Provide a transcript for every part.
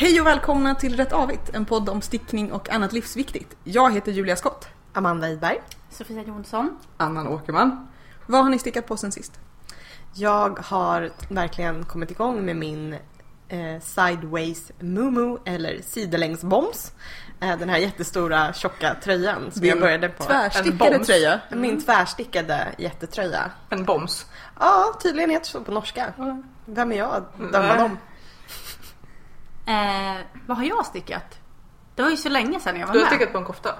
Hej och välkomna till Rätt Avigt, en podd om stickning och annat livsviktigt. Jag heter Julia Skott. Amanda Idberg. Sofia Jonsson. Annan Åkerman. Vad har ni stickat på sen sist? Jag har verkligen kommit igång med min eh, Sideways Mumu eller sidelängsboms. Eh, den här jättestora tjocka tröjan som Din jag började på. Tvärstickade boms. tröja. Min tvärstickade jättetröja. En boms. Ja, tydligen heter det så på norska. Vem är jag att döma Nej. dem? Eh, vad har jag stickat? Det var ju så länge sedan jag var Du har med. stickat på en kofta.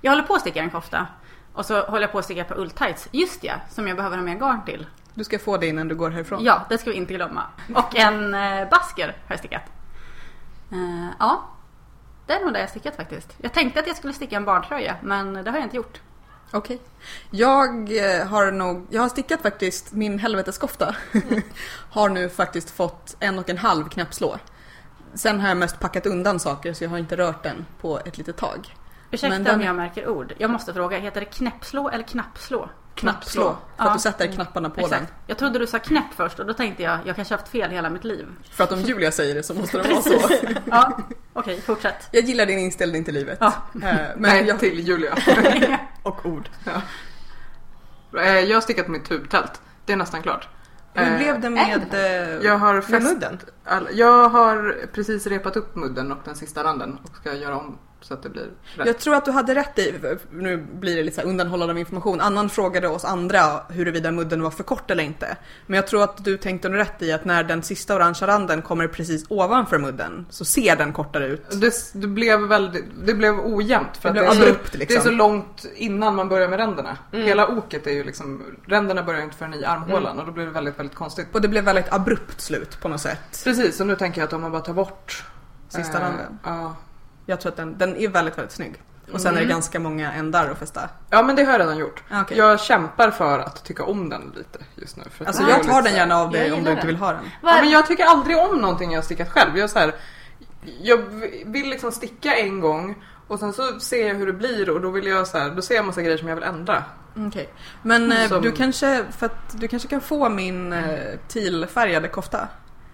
Jag håller på att sticka en kofta. Och så håller jag på att sticka på ulltights. Just ja, som jag behöver ha mer garn till. Du ska få det innan du går härifrån. Ja, det ska vi inte glömma. Och en eh, basker har jag stickat. Eh, ja, det är nog det jag stickat faktiskt. Jag tänkte att jag skulle sticka en barntröja, men det har jag inte gjort. Okej. Jag eh, har nog, jag har stickat faktiskt min helveteskofta. har nu faktiskt fått en och en halv knappslå. Sen har jag mest packat undan saker så jag har inte rört den på ett litet tag. Ursäkta Men den- om jag märker ord. Jag måste fråga, heter det knäppslå eller knappslå? Knappslå. För Ja. att du sätter knapparna på Exakt. den. Jag trodde du sa knäpp först och då tänkte jag, jag kanske har haft fel hela mitt liv. För att om Julia säger det så måste det vara så. Ja, okej, fortsätt. Jag gillar din inställning till livet. Ja. Eh, Men Nej, jag, till Julia. och ord. Eh, jag har stickat mitt tubtält. Det är nästan klart. Hur Eh, blev det med... eh, Jag har fäst... mudden? all- Jag har precis repat upp mudden och den sista randen och ska göra om så att det blir rätt. Jag tror att du hade rätt i, nu blir det lite så undanhållande av information. Annan frågade oss andra huruvida mudden var för kort eller inte. Men jag tror att du tänkte nog rätt i att när den sista orangea randen kommer precis ovanför mudden så ser den kortare ut. Det, det blev väldigt, det blev ojämnt för Det att blev det, är abrupt, så, liksom. det är så långt innan man börjar med ränderna. Mm. Hela oket är ju liksom, ränderna börjar inte förrän i armhålan och då blir det väldigt, väldigt konstigt. Och det blev väldigt abrupt slut på något sätt. Precis, och nu tänker jag att om man bara tar bort Sista eh, randen. Ja. Jag tror att den, den är väldigt, väldigt snygg. Och sen är det ganska många ändar att fästa. ja, men det har jag redan gjort. Ah, okej. Jag kämpar för att tycka om den lite just nu. För att Alltså jag tar den gärna av dig om du inte vill ha den. Ja, men jag tycker aldrig om någonting jag har stickat själv. Jag, så här, jag vill liksom sticka en gång och sen så ser jag hur det blir och då vill jag så här, då ser jag massa grejer som jag vill ändra. Okej. Men eh, Som- du kanske, för att du kanske kan få min eh, tealfärgade kofta.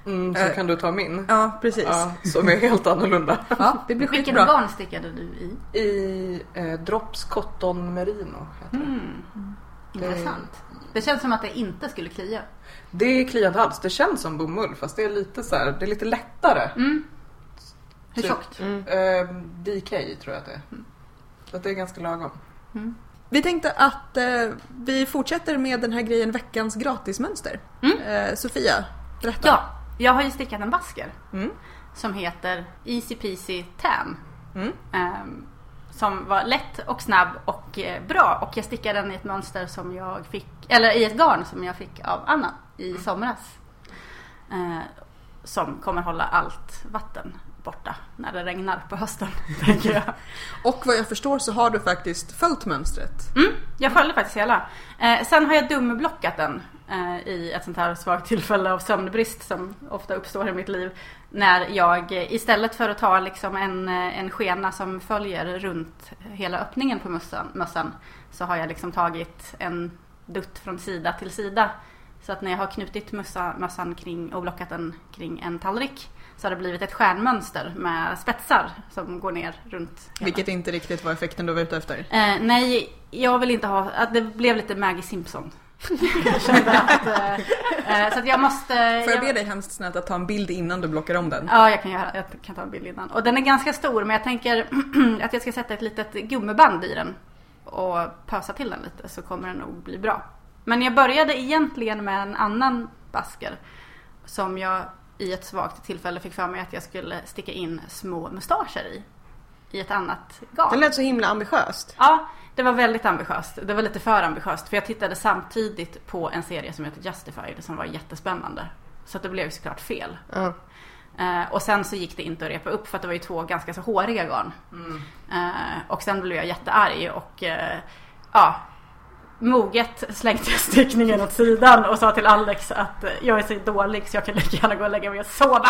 Mm, så Eh, kan du ta min. Ja, precis. Ja, som är helt annorlunda. Ja, det blir Vilken skitbra. garn stickade du i? I eh, Drops Cotton Merino heter det. Mm. Intressant. Det känns som att det inte skulle klia. Det kliar inte alls. Det känns som bomull fast det är lite så här, det är lite lättare. Mm. Hur Typ. tjockt? Mm. Eh, DK tror jag att det är. Så att det är ganska lagom. Vi tänkte att eh, vi fortsätter med den här grejen veckans gratismönster. Mm. Eh, Sofia, berätta. Ja, jag har ju stickat en basker Mm. som heter Easy Peasy Tan. Mm. Ehm, som var lätt och snabb och eh, bra. Och jag stickade den i ett mönster som jag fick, eller i ett garn som jag fick av Anna i somras. Eh, som kommer hålla allt vatten borta när det regnar på hösten, tänker jag. Och vad jag förstår så har du faktiskt följt mönstret. Mm, jag följde faktiskt hela. Eh, sen har jag dumblockat den i ett sånt här svagt tillfälle av sömnbrist som ofta uppstår i mitt liv. När jag eh, istället för att ta liksom en, eh, en skena som följer runt hela öppningen på mössan, mössan så har jag liksom tagit en dutt från sida till sida. Så att när jag har knutit mössa, mössan kring och blockat den kring en tallrik så har det blivit ett stjärnmönster med spetsar som går ner runt hela. Vilket inte riktigt var effekten du var ute efter. Eh, nej, jag vill inte ha... Att det blev lite Maggie Simpson. Jag kände att... Eh, eh, så att jag måste... Får jag be dig hemskt snällt att ta en bild innan du blockar om den? Ja, jag kan, göra, jag kan ta en bild innan. Och den är ganska stor, men jag tänker att jag ska sätta ett litet gummiband i den och pösa till den lite så kommer den nog bli bra. Men jag började egentligen med en annan basker som jag i ett svagt tillfälle fick för mig att jag skulle sticka in små mustascher i. I ett annat garn. Det lät så himla ambitiöst. Ja, det var väldigt ambitiöst. Det var lite för ambitiöst. För jag tittade samtidigt på en serie som heter Justified som var jättespännande. Så det blev såklart fel. Ja. Eh, och sen så gick det inte att repa upp för att det var ju två ganska så håriga garn. Eh, och sen blev jag jättearg och eh, ja, moget slängde jag stickningen åt sidan och sa till Alex att jag är så dålig så jag kan lika gärna gå och lägga mig och sova.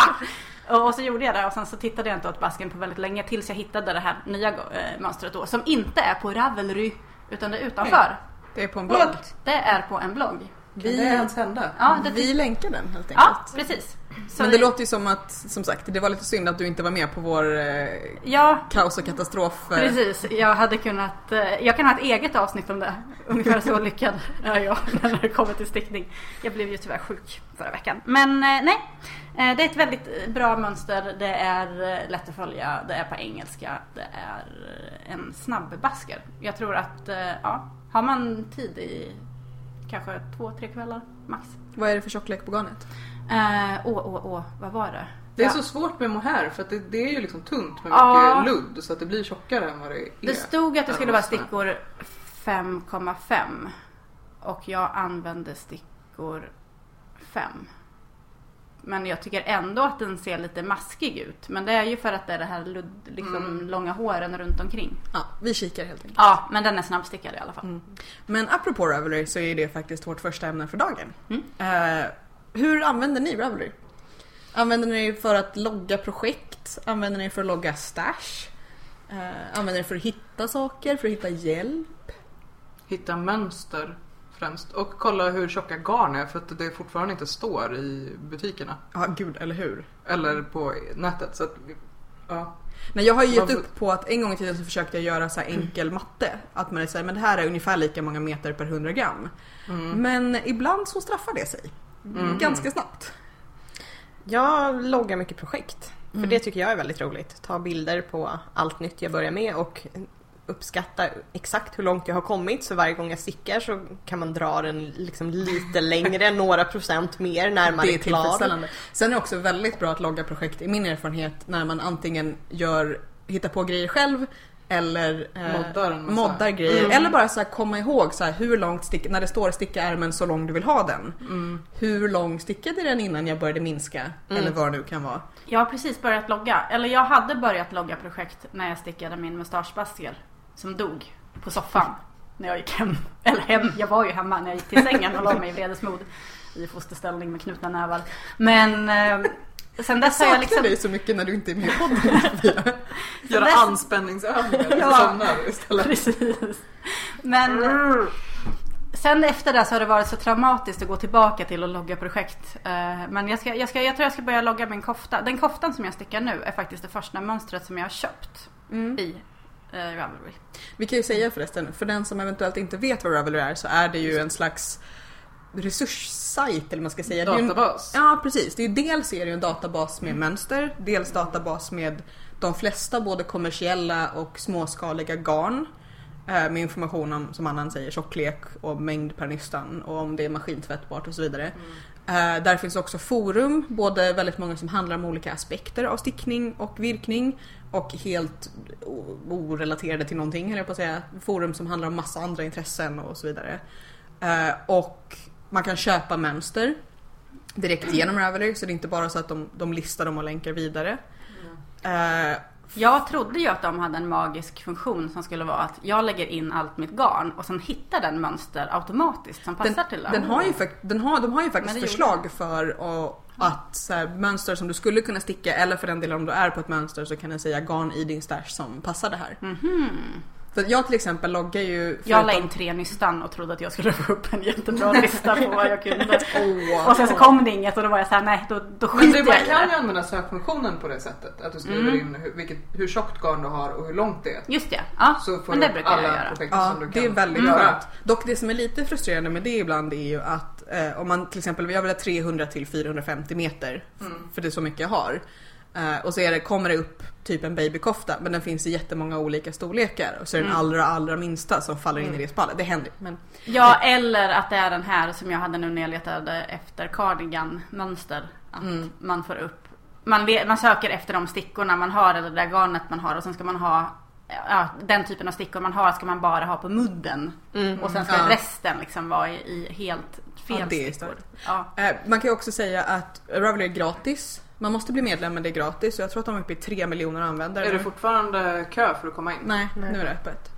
Och, så gjorde jag det och sen så tittade jag inte åt basken på väldigt länge tills jag hittade det här nya eh, mönstret då som inte är på Ravelry utan det är utanför. Det är på en blogg. Det är på en blogg. Kan det Vi, ens hända? Ja, det vi länkar den helt enkelt. Ja, precis. Så Men det låter ju som att, som sagt, det var lite synd att du inte var med på vår eh, Ja, kaos och katastrof. eh, precis. Jag hade kunnat, eh, jag kan ha ett eget avsnitt om det. Ungefär så lyckad är jag när det kommer till stickning. Jag blev ju tyvärr sjuk förra veckan. Men eh, nej, Eh, det är ett väldigt bra mönster. Det är eh, lätt att följa, det är på engelska, det är en snabb basker. Jag tror att, ja, har man tid i kanske två, tre kvällar max. Vad är det för tjocklek på garnet? Eh, Åh, åh, åh, vad var det? Det är Ja. så svårt med mohair för att det, det är ju liksom tunt med Ja. mycket ludd så att det blir tjockare än vad det är. Det stod att det skulle vara stickor 5,5 och jag använde stickor 5. Men jag tycker ändå att den ser lite maskig ut. Men det är ju för att det är det här ludd, liksom, Mm. långa håren runt omkring. Ja, vi kikar helt enkelt. Ja, men den är snabbstickad i alla fall. Mm. Men apropå Ravelry så är det faktiskt vårt första ämne för dagen. Mm. Eh, hur använder ni Ravelry? Använder ni för att logga projekt? Använder ni för att logga stash? Eh, använder ni för att hitta saker? För att hitta hjälp? Hitta mönster främst och kolla hur tjocka garn är för att det fortfarande inte står i butikerna. Ja, gud, eller hur? Eller på nätet. Så att, ja. Nej, jag har ju gett upp på att en gång i tiden så försökte jag göra så här enkel matte. Att man säger men det här är ungefär lika många meter per 100 gram. Mm. Men ibland så straffar det sig. Mm. Ganska snabbt. Jag loggar mycket projekt. För Mm. det tycker jag är väldigt roligt. Ta bilder på allt nytt jag börjar med och uppskatta exakt hur långt jag har kommit. Så varje gång jag stickar så kan man dra den liksom lite längre, några procent mer när man det är, är klar. Sen är det också väldigt bra att logga projekt i min erfarenhet när man antingen gör, hittar på grejer själv eller eh, Moddar moddar grejer. Mm. Eller bara så här, komma ihåg så här, hur långt stick, när det står sticka ärmen så lång du vill ha den. Mm. Hur lång stickade den innan jag började minska? Eller vad det nu kan vara. Jag har precis börjat logga, eller jag hade börjat logga projekt när jag stickade min mustaschbasker som dog på soffan när jag gick hem. Eller hem, jag var ju hemma när jag gick till sängen och la mig i vredesmod i fosterställning med knutna nävar. Men eh, sen dess Jag jag saknar liksom... dig så mycket när du inte är med i podden Sofia. Göra dess- anspänningsövningar Ja. somnar istället. Precis. Men sen efter det så har det varit så traumatiskt att gå tillbaka till att logga projekt. Eh, Men jag, ska, jag, ska, jag tror jag ska börja logga min kofta. Den koftan som jag stickar nu är faktiskt det första mönstret som jag har köpt Mm. i eh, Ravelry. Vi kan ju säga förresten, för den som eventuellt inte vet vad Ravelry är så är det ju en slags resurssajt eller vad man ska säga. Ju en- Databas. Ja precis, det är ju dels är det en databas med mönster, dels databas med de flesta både kommersiella och småskaliga garn. eh, Med information om, som Annan säger, tjocklek och mängd per nystan och om det är maskintvättbart och så vidare. Eh, där finns också forum, både väldigt många som handlar om olika aspekter av stickning och virkning och helt orelaterade till någonting höll jag på att säga. Forum som handlar om massa andra intressen och så vidare. Eh, och man kan köpa mönster direkt genom Ravelry så det är inte bara så att de, de listar dem och länkar vidare. Eh, Jag trodde ju att de hade en magisk funktion som skulle vara att jag lägger in allt mitt garn och sen hittar den mönster automatiskt som passar till den, det. den har ju, den har, de har ju faktiskt förslag för att, att här, mönster som du skulle kunna sticka eller för den delen om du är på ett mönster så kan den säga garn i din stash som passar det här. Mhm. För jag till exempel loggar ju Jag la förutom- in tre nystan och trodde att jag skulle få upp en jättebra lista på vad jag kunde. Åh. Och sen så kom det inget och då var jag såhär, nej då, då Men skiter du, jag i kan det. ju använda sökfunktionen på det sättet. Att du skriver Mm. in hur, vilket, hur tjockt garn du har och hur långt det är. Just det, ja. Så får men du det brukar jag alla göra. projekt Ja, som du kan det är väldigt göra. skönt. Dock det som är lite frustrerande med det ibland är ju att eh, om man till exempel, jag vill ha 300 till 450 meter. Mm. För det är så mycket jag har. Eh, och så är det, kommer det upp typ en babykofta men den finns i jättemånga olika storlekar. Och så är det den Mm. allra allra minsta som faller in i det spannet. Det händer men Ja, eller att det är den här som jag hade nu när jag letade efter cardigan-mönster. Att Mm. man får upp, man, man söker efter de stickorna man har eller det där garnet man har och sen ska man ha Ja, den typen av stickor man har ska man bara ha på mudden. Mm. Och sen ska Ja. resten liksom vara i, i helt fel Ja, stickor. stört. Ja. Eh, Man kan ju också säga att Ravelry är gratis. Man måste bli medlem men det är gratis. Och jag tror att de är uppe i 3 miljoner användare Är det fortfarande kö för att komma in? Nej, Nej. nu är det öppet.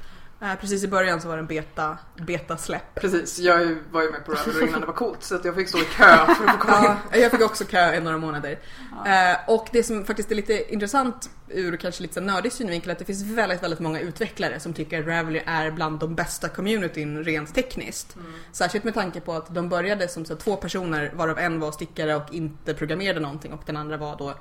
Eh, precis i början så var det en beta, beta-släpp. Precis, jag var ju med på Ravelry innan det var coolt så att jag fick stå i kö för att få komma. Ja, jag fick också kö i några månader. Eh, och det som faktiskt är lite intressant ur kanske lite nördig synvinkel är att det finns väldigt, väldigt många utvecklare som tycker att Ravelry är bland de bästa communityn rent tekniskt. Särskilt med tanke på att de började som så två personer varav en var stickare och inte programmerade någonting och den andra var då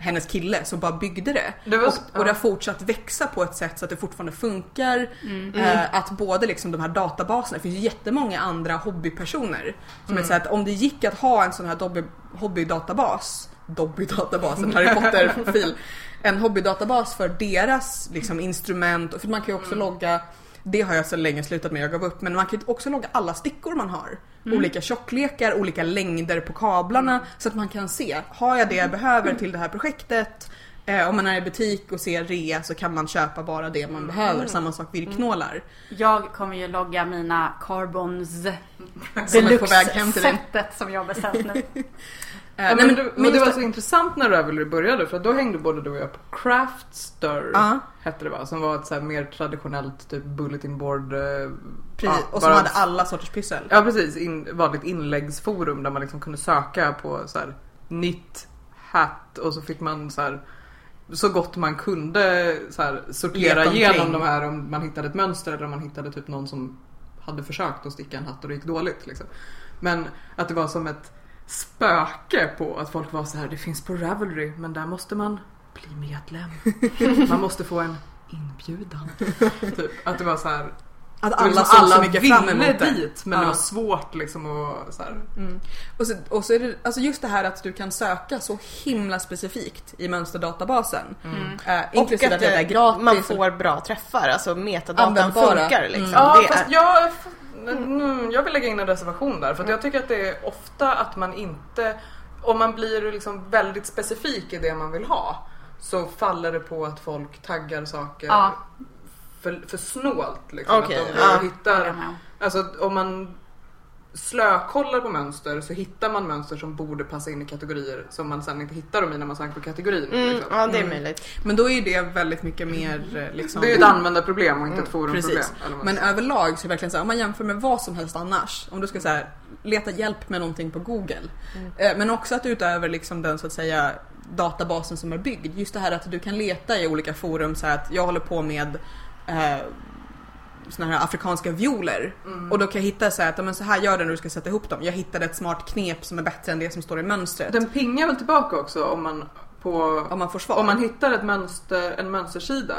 hennes kille som bara byggde det. Det var- och, och det har fortsatt växa på ett sätt så att det fortfarande funkar. Eh, att både liksom de här databaserna, det finns ju jättemånga andra hobbypersoner. Som är så att om det gick att ha en sån här dobby, hobbydatabas, Dobby-databas, en Harry Potter-fil. En hobbydatabas för deras liksom, instrument. För man kan ju också logga det har jag så länge slutat med, jag gav upp. Men man kan ju också logga alla stickor man har. Olika tjocklekar, olika längder på kablarna. Så att man kan se, har jag det jag behöver till det här projektet? Eh, om man är i butik och ser rea så kan man köpa bara det man behöver. Samma sak virknålar. Jag kommer ju logga mina carbons deluxe-setet som jag beställt nu. Ja, men, men- det, men det var så intressant när Ravelry började för då hängde både du och jag på Craftster Ja. hette det va? Som var ett så mer traditionellt typ bulletin board. eh, Precis, ja, och som hade alla sorters pyssel. Ja precis, in, vanligt inläggsforum där man liksom kunde söka på så här nytt hatt och så fick man så här så gott man kunde så här, sortera igenom de här om man hittade ett mönster eller om man hittade typ någon som hade försökt att sticka en hatt och det gick dåligt. Liksom. Men att det var som ett spöke på att folk var så här, det finns på Ravelry men där måste man bli medlem. Man måste få en inbjudan. Typ, att det var så här Att alla liksom såg så mycket fram ville emot det. dit men Ja. det var svårt liksom att så här, Mm. Och, så, och så är det alltså just det här att du kan söka så himla specifikt i mönsterdatabasen. Eh, Och inklusive att att det är det, gratis. man får bra träffar, alltså metadatan funkar liksom. Mm. Ja Det fast är, jag, mm, jag vill lägga in en reservation där för jag tycker att det är ofta att man inte om man blir liksom väldigt specifik i det man vill ha så faller det på att folk taggar saker Ja. för, för snålt. Liksom. Okej, att de hittar, alltså om man slökollar på mönster så hittar man mönster som borde passa in i kategorier som man sen inte hittar dem i när man söker på kategorin. mm, liksom. ja, det är möjligt. Men då är ju det väldigt mycket mer eh, liksom... Det är ju ett användarproblem och inte ett forumproblem. Vad man Men överlag så är det verkligen så här, om man jämför med vad som helst annars. Om du ska så här, leta hjälp med någonting på Google. Eh, Men också att utöver liksom den så att säga databasen som är byggd. Just det här att du kan leta i olika forum så här att jag håller på med eh, såna här afrikanska violer. Och då kan jag hitta så här att men så här gör den när du ska sätta ihop dem. Jag hittade ett smart knep som är bättre än det som står i mönstret. Den pingar väl tillbaka också om man på Om man får svar. Om man hittar ett mönster, en mönstersida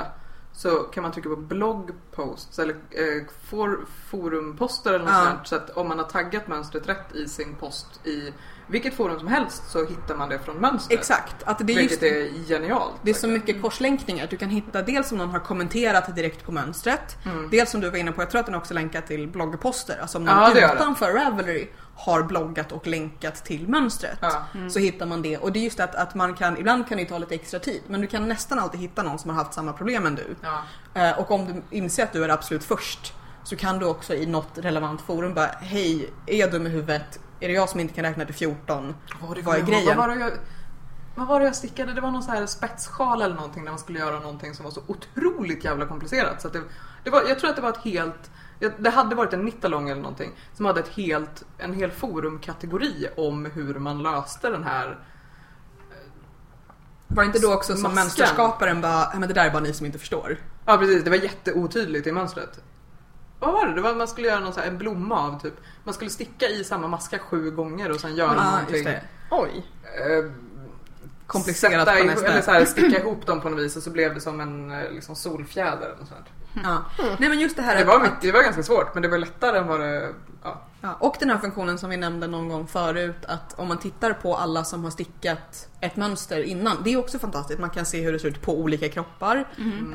så kan man trycka på bloggposts eller eh, for, forumposter eller något Ja. sånt. Så att om man har taggat mönstret rätt i sin post i vilket forum som helst så hittar man det från mönstret. Exakt. Att det är just Vilket är genialt. Det är så mycket korslänkningar. Du kan hitta dels om någon har kommenterat direkt på mönstret. Mm. Dels som du var inne på, jag tror att den också länkar till bloggposter. Alltså om någon Ja, utanför Ravelry har bloggat och länkat till mönstret. Ja. Så hittar man det. Och det är just att, att man kan, ibland kan det ta lite extra tid. Men du kan nästan alltid hitta någon som har haft samma problem än du. Ja. Eh, Och om du inser att du är absolut först så kan du också i något relevant forum bara Hej, är jag dum i huvudet? Är det jag som inte kan räkna till 14? Åh, det Vad är grejen? Vad var, jag, vad var det jag stickade? Det var någon så här spetssjal eller någonting när man skulle göra någonting som var så otroligt jävla komplicerat. Så det, det var, jag tror att det var ett helt det hade varit en nittalong eller någonting som hade ett helt, en hel forumkategori om hur man löste den här Var det inte då också som mönsterskaparen bara, "Nej, men det där är bara ni som inte förstår? Ja precis, det var jätteotydligt i mönstret. Vad var det? det var, man skulle göra någon så här, en blomma av typ. Man skulle sticka i samma maska sju gånger och sen göra Ja, någonting. Oj. eh, Komplicerat sätta på nästa. Eller så här, sticka ihop dem på något vis och så blev det som en eh, liksom, solfjäder. Eller något sånt. Ja. Nej men just det här Det var, mycket, det var ganska svårt men det var lättare än vad det... Ja. ja, Och den här funktionen som vi nämnde någon gång förut att om man tittar på alla som har stickat ett mönster innan. Det är också fantastiskt. Man kan se hur det ser ut på olika kroppar.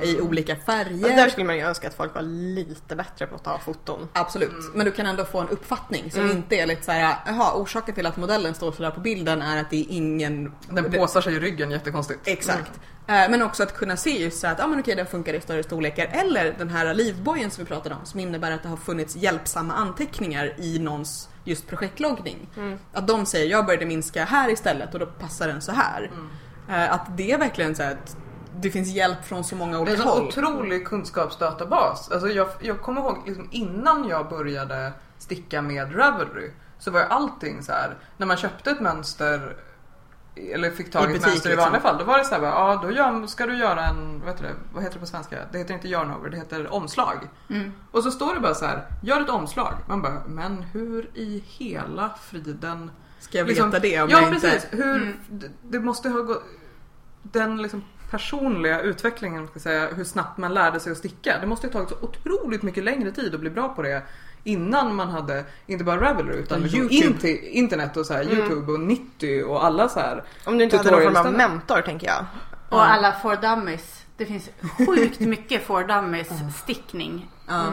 I olika Och där färger. skulle man ju önska att folk var lite bättre på att ta foton. Absolut. Mm. Men du kan ändå få en uppfattning som inte är lite så här, jaha orsaken till att modellen står sådär på bilden är att det är ingen... Den påsar sig i ryggen jättekonstigt. Exakt. Eh, Men också att kunna se just så att ah, men okej, den funkar i större storlekar. Eller den här livbojen som vi pratade om som innebär att det har funnits hjälpsamma anteckningar i någons just projektloggning. Att de säger jag började minska här istället och då passar den så här. Eh, Att det är verkligen så ett det finns hjälp från så många Det är olika en håll. otrolig kunskapsdatabas. Alltså jag, jag kommer ihåg liksom innan jag började sticka med Ravelry så var ju allting så här. När man köpte ett mönster eller fick tag I ett mönster i liksom. vanliga fall. Då var det så här, bara, ja då gör, ska du göra en, vad heter det, vad heter det på svenska? Det heter inte yarnover, det heter omslag. Mm. Och så står det bara så här, gör ett omslag. Man bara, men hur i hela friden Ska jag liksom- veta det om ja, jag precis. inte... Hur, Mm. det, det måste ha gått... Den liksom personliga utvecklingen, ska säga, hur snabbt man lärde sig att sticka. Det måste ha tagit så otroligt mycket längre tid att bli bra på det innan man hade, inte bara Ravelry utan liksom YouTube. internet och så här, Youtube och 90 och alla så här. Om du inte hade någon form av mentor tänker jag. Och alla for dummies. Det finns sjukt mycket for dummies stickning. Ja.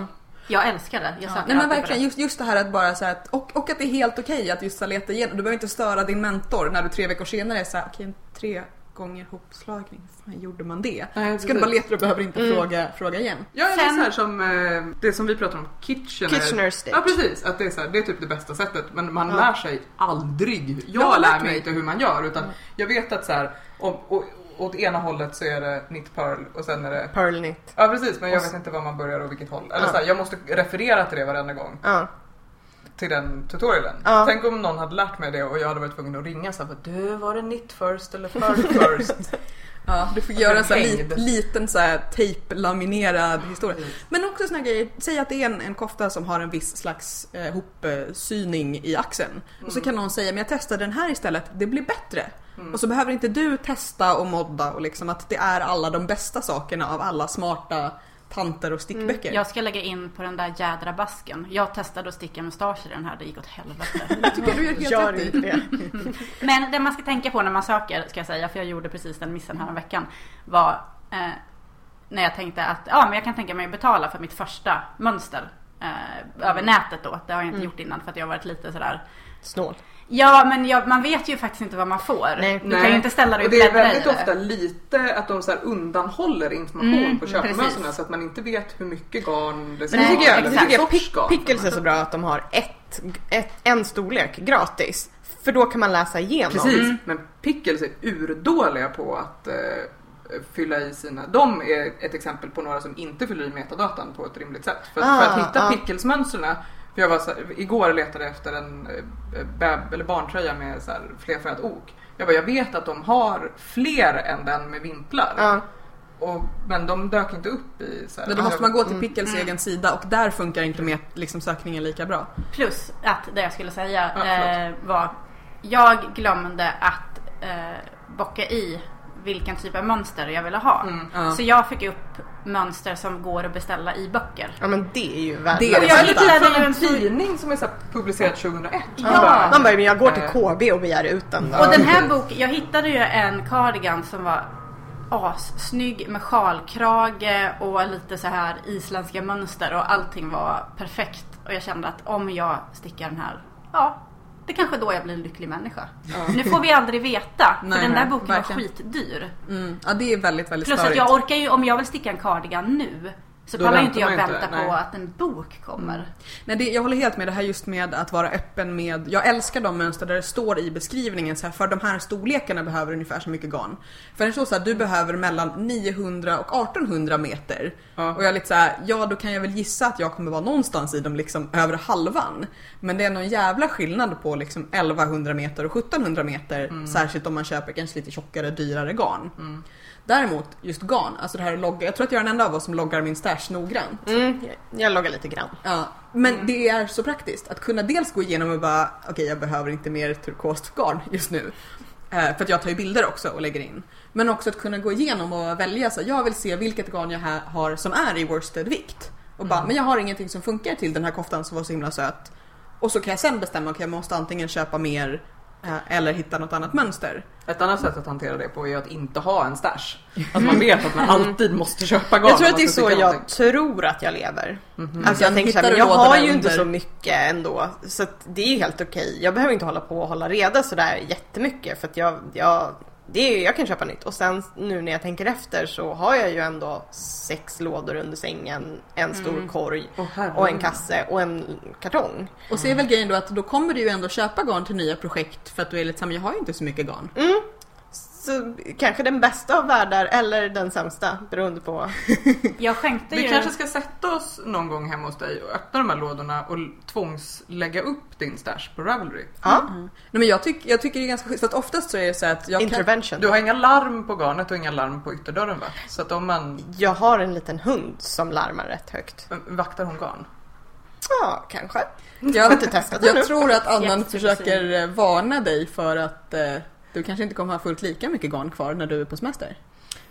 Jag älskar det. Jag söker Nej men verkligen, det. just, just det här att bara så här att, och, och att det är helt okej att just så här leta igenom. Du behöver inte störa din mentor när du tre veckor senare är såhär, okej tre gånger hopslagning, hur fan gjorde man det? Nej, Ska du bara leta och behöver inte fråga, fråga igen. Ja, eller Sen- så här som eh, det som vi pratar om, Kitchener. Kitchener stitch. Ja precis, att det är, så här, det är typ det bästa sättet men man Ja. lär sig aldrig. Jag Jag lär mig mig. inte hur man gör utan jag vet att så här, och, och, åt ena hållet så är det knit pearl och sen är det Pearl knit. Ja precis men jag vet inte var man börjar och vilket håll. Eller Ja. så här, jag måste referera till det varenda gång. Ja. Till den tutorialen. Ja. Tänk om någon hade lärt mig det och jag hade varit tvungen att ringa så för, Du var det knit first eller pearl first? Ja, du får göra en så lit, liten så här tejplaminerad historia. Men också såna grejer, säg att det är en, en kofta som har en viss slags eh, hopsyning i axeln. Och så kan någon säga, men jag testade den här istället, det blir bättre. Och så behöver inte du testa och modda och liksom att det är alla de bästa sakerna av alla smarta tanter och stickböcker. Jag ska lägga in på den där jädra basken. Jag testade att sticka mustascher i den här, det gick åt helvete. Jag tycker du gör helt Gör rätt det. Men det man ska tänka på när man söker, ska jag säga, för jag gjorde precis den missen här veckan var eh, när jag tänkte att ja, men jag kan tänka mig att betala för mitt första mönster eh, över nätet då. Det har jag inte gjort innan för att jag har varit lite sådär Snål. Ja, men jag, man vet ju faktiskt inte vad man får. Nej. Du kan ju inte ställa dig och och det är bläddra i väldigt det. ofta lite att de så här undanhåller information Mm, på köpmönstren så att man inte vet hur mycket garn det ska Men det jag, det tycker jag. Pick- Pickles är så bra att de har ett, ett, en storlek gratis. För då kan man läsa igenom. Precis, Mm. men Pickles är urdåliga på att eh, fylla i sina... De är ett exempel på några som inte fyller i metadatan på ett rimligt sätt. För, Ah, för att hitta ah. Pickles-mönstren för jag var så här, igår letade jag efter en eh, bäb, eller barntröja med så här flerfärgat ok. Jag bara, jag vet att de har fler än den med vimplar. Ja. Och, men de dök inte upp i så här, Men då måste man gå till Mm. Pickles egen sida och där funkar inte med liksom, sökningen lika bra. Plus att det jag skulle säga Ja, eh, var Jag glömde att eh, bocka i vilken typ av mönster jag ville ha. Mm. Ja. Så jag fick upp mönster som går att beställa i böcker. ja men det är ju Det är värdelöst. det jag bästa. hittade Från ju en tidning som är så publicerad 2001. Ja. Man bara, Man bara, men jag går till Eh. KB och begär ut den. Och den här boken, jag hittade ju en cardigan som var assnygg med sjalkrage och lite så här isländska mönster och allting var perfekt. Och jag kände att om jag stickar den här, ja, det är kanske då jag blir en lycklig människa. Nu får vi aldrig veta, för Nej, den där boken verkligen. var skitdyr. Mm. Ja, det är väldigt, väldigt Plus att störigt. jag orkar ju, om jag vill sticka en cardigan nu, så Då pallar inte jag man inte, vänta nej. på att en bok kommer. Nej, det, jag håller helt med det här just med att vara öppen med, jag älskar de mönster där det står i beskrivningen så här, för de här storlekarna behöver ungefär så mycket garn. För det står så här, du behöver mellan 900 och 1800 meter. Ja. Och jag är lite så här, ja då kan jag väl gissa att jag kommer vara någonstans i dem liksom över halvan. Men det är någon jävla skillnad på liksom 1100 meter och 1700 meter. Särskilt om man köper kanske lite tjockare, dyrare garn. Däremot just garn, alltså det här att logga, jag tror att jag är den enda av oss som loggar min stash noggrant. Mm, jag- loggar lite grann. Ja, men det är så praktiskt att kunna dels gå igenom och bara okej jag behöver inte mer turkost garn just nu. Eh, för att jag tar ju bilder också och lägger in. Men också att kunna gå igenom och välja så jag vill se vilket garn jag har som är i worsted vikt. Och bara, men jag har ingenting som funkar till den här koftan som var så himla söt. Och så kan jag sen bestämma, okej jag måste antingen köpa mer eller hitta något annat mönster. Ett annat sätt att hantera det på är att inte ha en stash. Att man vet att man alltid måste köpa garn. Jag tror att det är så jag någonting. tror att jag lever. Mm. Alltså jag Sen tänker så här, jag har ju inte under. så mycket ändå. Så att det är helt okej. Jag behöver inte hålla på och hålla reda sådär jättemycket. För att jag, jag, det är, jag kan köpa nytt. Och sen nu när jag tänker efter så har jag ju ändå sex lådor under sängen, en stor korg Åh, herregud. och en kasse och en kartong. Och så är väl grejen då att då kommer du ju ändå köpa garn till nya projekt för att du är lite såhär, jag har ju inte så mycket garn. Så kanske den bästa av världar eller den sämsta beroende på. Jag skänkte Vi ju... kanske ska sätta oss någon gång hemma hos dig och öppna de här lådorna och tvångslägga upp din stash på Ravelry. Ja, Nej, men jag, tyck, jag tycker det är ganska schysst för att oftast så är det så att jag kan, intervention. Du har inga larm på garnet och inga larm på ytterdörren va? Så att om man Jag har en liten hund som larmar rätt högt. vaktar hon garn? Ja, kanske. jag, inte testat det nu. jag tror att Annan försöker eh, varna dig för att eh, du kanske inte kommer ha fullt lika mycket garn kvar när du är på semester.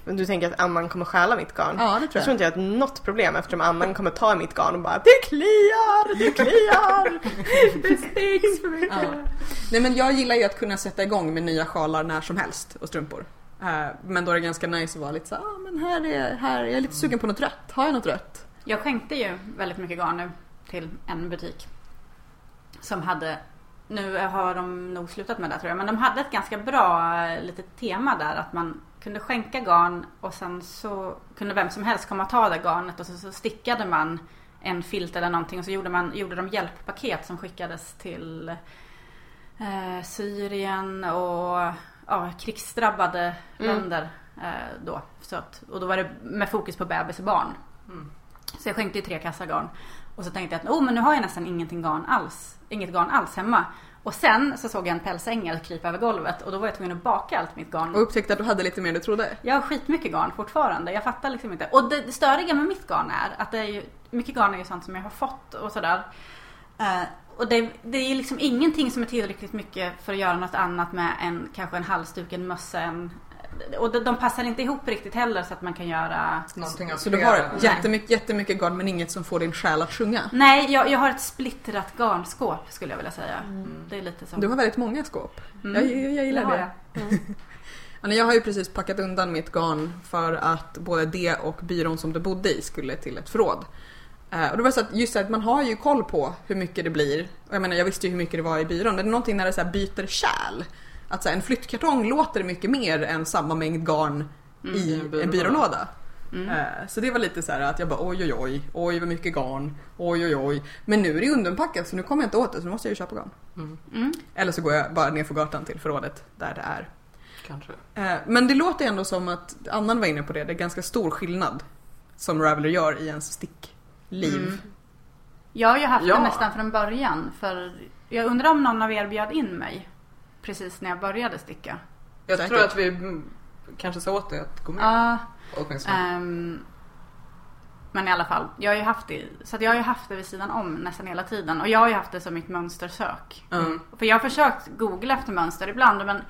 Men du tänker att Amman kommer stjäla mitt garn? Ja, det tror Jag jag. tror inte jag har något problem eftersom Amman kommer ta mitt garn och bara Det kliar, det kliar! Det sticks för mycket. Ja. Nej men jag gillar ju att kunna sätta igång med nya sjalar när som helst och strumpor. Eh, Men då är det ganska nice att vara lite så ah, men här är, här är jag lite sugen på något rött. Har jag något rött? Jag skänkte ju väldigt mycket garn nu till en butik. Som hade, nu har de nog slutat med det tror jag, men de hade ett ganska bra eh, litet tema där att man kunde skänka garn och sen så kunde vem som helst komma och ta det garnet och så, så stickade man en filt eller någonting och så gjorde, man, gjorde de hjälppaket som skickades till eh, Syrien och ja, krigsdrabbade Mm. länder eh, då. Så att, och då var det med fokus på bebis och barn. Så jag skänkte ju tre kassar garn. Och så tänkte jag att oh, men nu har jag nästan ingenting garn alls. Inget garn alls hemma. Och sen så såg jag en pälsängel krypa över golvet och då var jag tvungen att baka allt mitt garn. Och upptäckte att du hade lite mer än du trodde. Jag har skitmycket garn fortfarande. Jag fattar liksom inte. Och det, störiga med mitt garn är att det är ju, mycket garn är ju sånt som jag har fått och sådär. Eh, och det, det är liksom ingenting som är tillräckligt mycket för att göra något annat med en kanske en halsduk, en mössa, en... Och de, de passar inte ihop riktigt heller så att man kan göra... Någonting av Så du har jättemycket, jättemycket garn men inget som får din själ att sjunga. Nej, jag, jag har ett splittrat garnskåp skulle jag vilja säga. Det är lite som... Du har väldigt många skåp. Mm, Jag, jag, jag gillar har det. jag. Ja, nej, Jag har ju precis packat undan mitt garn för att både det och byrån som du bodde i skulle till ett förråd. Eh, Och det var så att just att man har ju koll på hur mycket det blir. Och jag menar jag visste ju hur mycket det var i byrån. Men det är någonting när det så här byter kärl. Att så här, en flyttkartong låter mycket mer än samma mängd garn Mm. i en en byrålåda. byrålåda. Mm. Eh, Så det var lite så här att jag bara oj oj oj, oj vad mycket garn, oj oj oj. Men nu är det undanpackat så nu kommer jag inte åt det så nu måste jag ju köpa garn. Mm, Mm. Eller så går jag bara ner för gatan till förrådet där det är. kanske. Eh, Men det låter ändå som att, Annan var inne på det, det är ganska stor skillnad som Ravelry gör i ens stickliv. Mm. Jag har ju haft Ja. det nästan från början. För jag undrar om någon av er bjöd in mig precis när jag började sticka. Jag Säkert. tror att vi mm, kanske sa åt dig att gå med. Ja, Åtminstone. ehm, men i alla fall. Jag har ju haft det. Så att jag har ju haft det vid sidan om nästan hela tiden. Och jag har ju haft det som mitt mönstersök. Mm. För jag har försökt googla efter mönster ibland men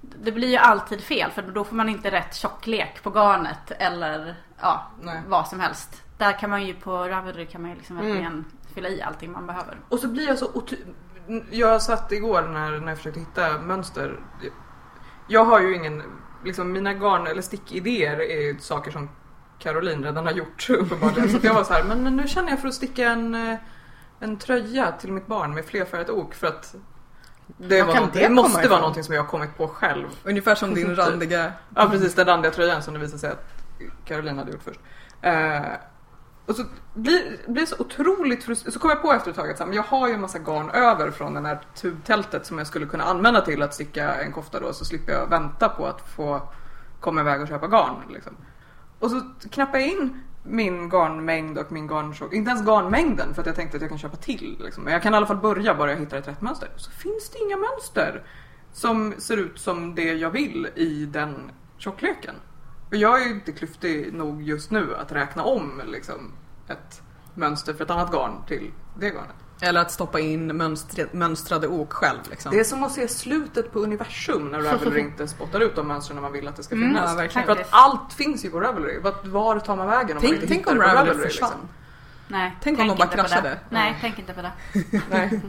det blir ju alltid fel för då får man inte rätt tjocklek på garnet eller ja, Nej. vad som helst. Där kan man ju på Ravelry kan man ju liksom Mm. verkligen fylla i allting man behöver. Och så blir jag så Jag satt igår när, när jag försökte hitta mönster. Jag har ju ingen, liksom mina garn eller stickidéer är ju saker som Caroline redan har gjort uppenbarligen. Så jag var så här, men nu känner jag för att sticka en, eh, en tröja till mitt barn med flerfärgat ok för att det, Var något, det det måste vara någonting som jag har kommit på själv. Ungefär som din randiga... Ja precis, den randiga tröjan som det visade sig att Caroline hade gjort först. Eh, och så blir blir så otroligt frustrerad. Så kom jag på efter ett tag att så här, men jag har ju en massa garn över från det här tubtältet som jag skulle kunna använda till att sticka en kofta då så slipper jag vänta på att få komma iväg och köpa garn. Liksom. Och så knappar jag in min garnmängd och min garntjock, inte ens garnmängden för att jag tänkte att jag kan köpa till. Liksom. Men jag kan i alla fall börja bara jag hittar ett rätt mönster. Så finns det inga mönster som ser ut som det jag vill i den tjockleken. Och jag är ju inte klyftig nog just nu att räkna om liksom, ett mönster för ett annat garn till det garnet. Eller att stoppa in mönstre, mönstrade ok själv liksom. Det är som att se slutet på universum när Ravelry inte spottar ut de mönstren man vill att det ska Mm, finnas. ja, verkligen. för att allt finns ju på Ravelry. Var tar man vägen om man Tänk, inte tänk hittar om på Ravelry liksom? Nej, Tänk om de bara inte på det. kraschade. Nej, Ja. tänk inte på det. Nej,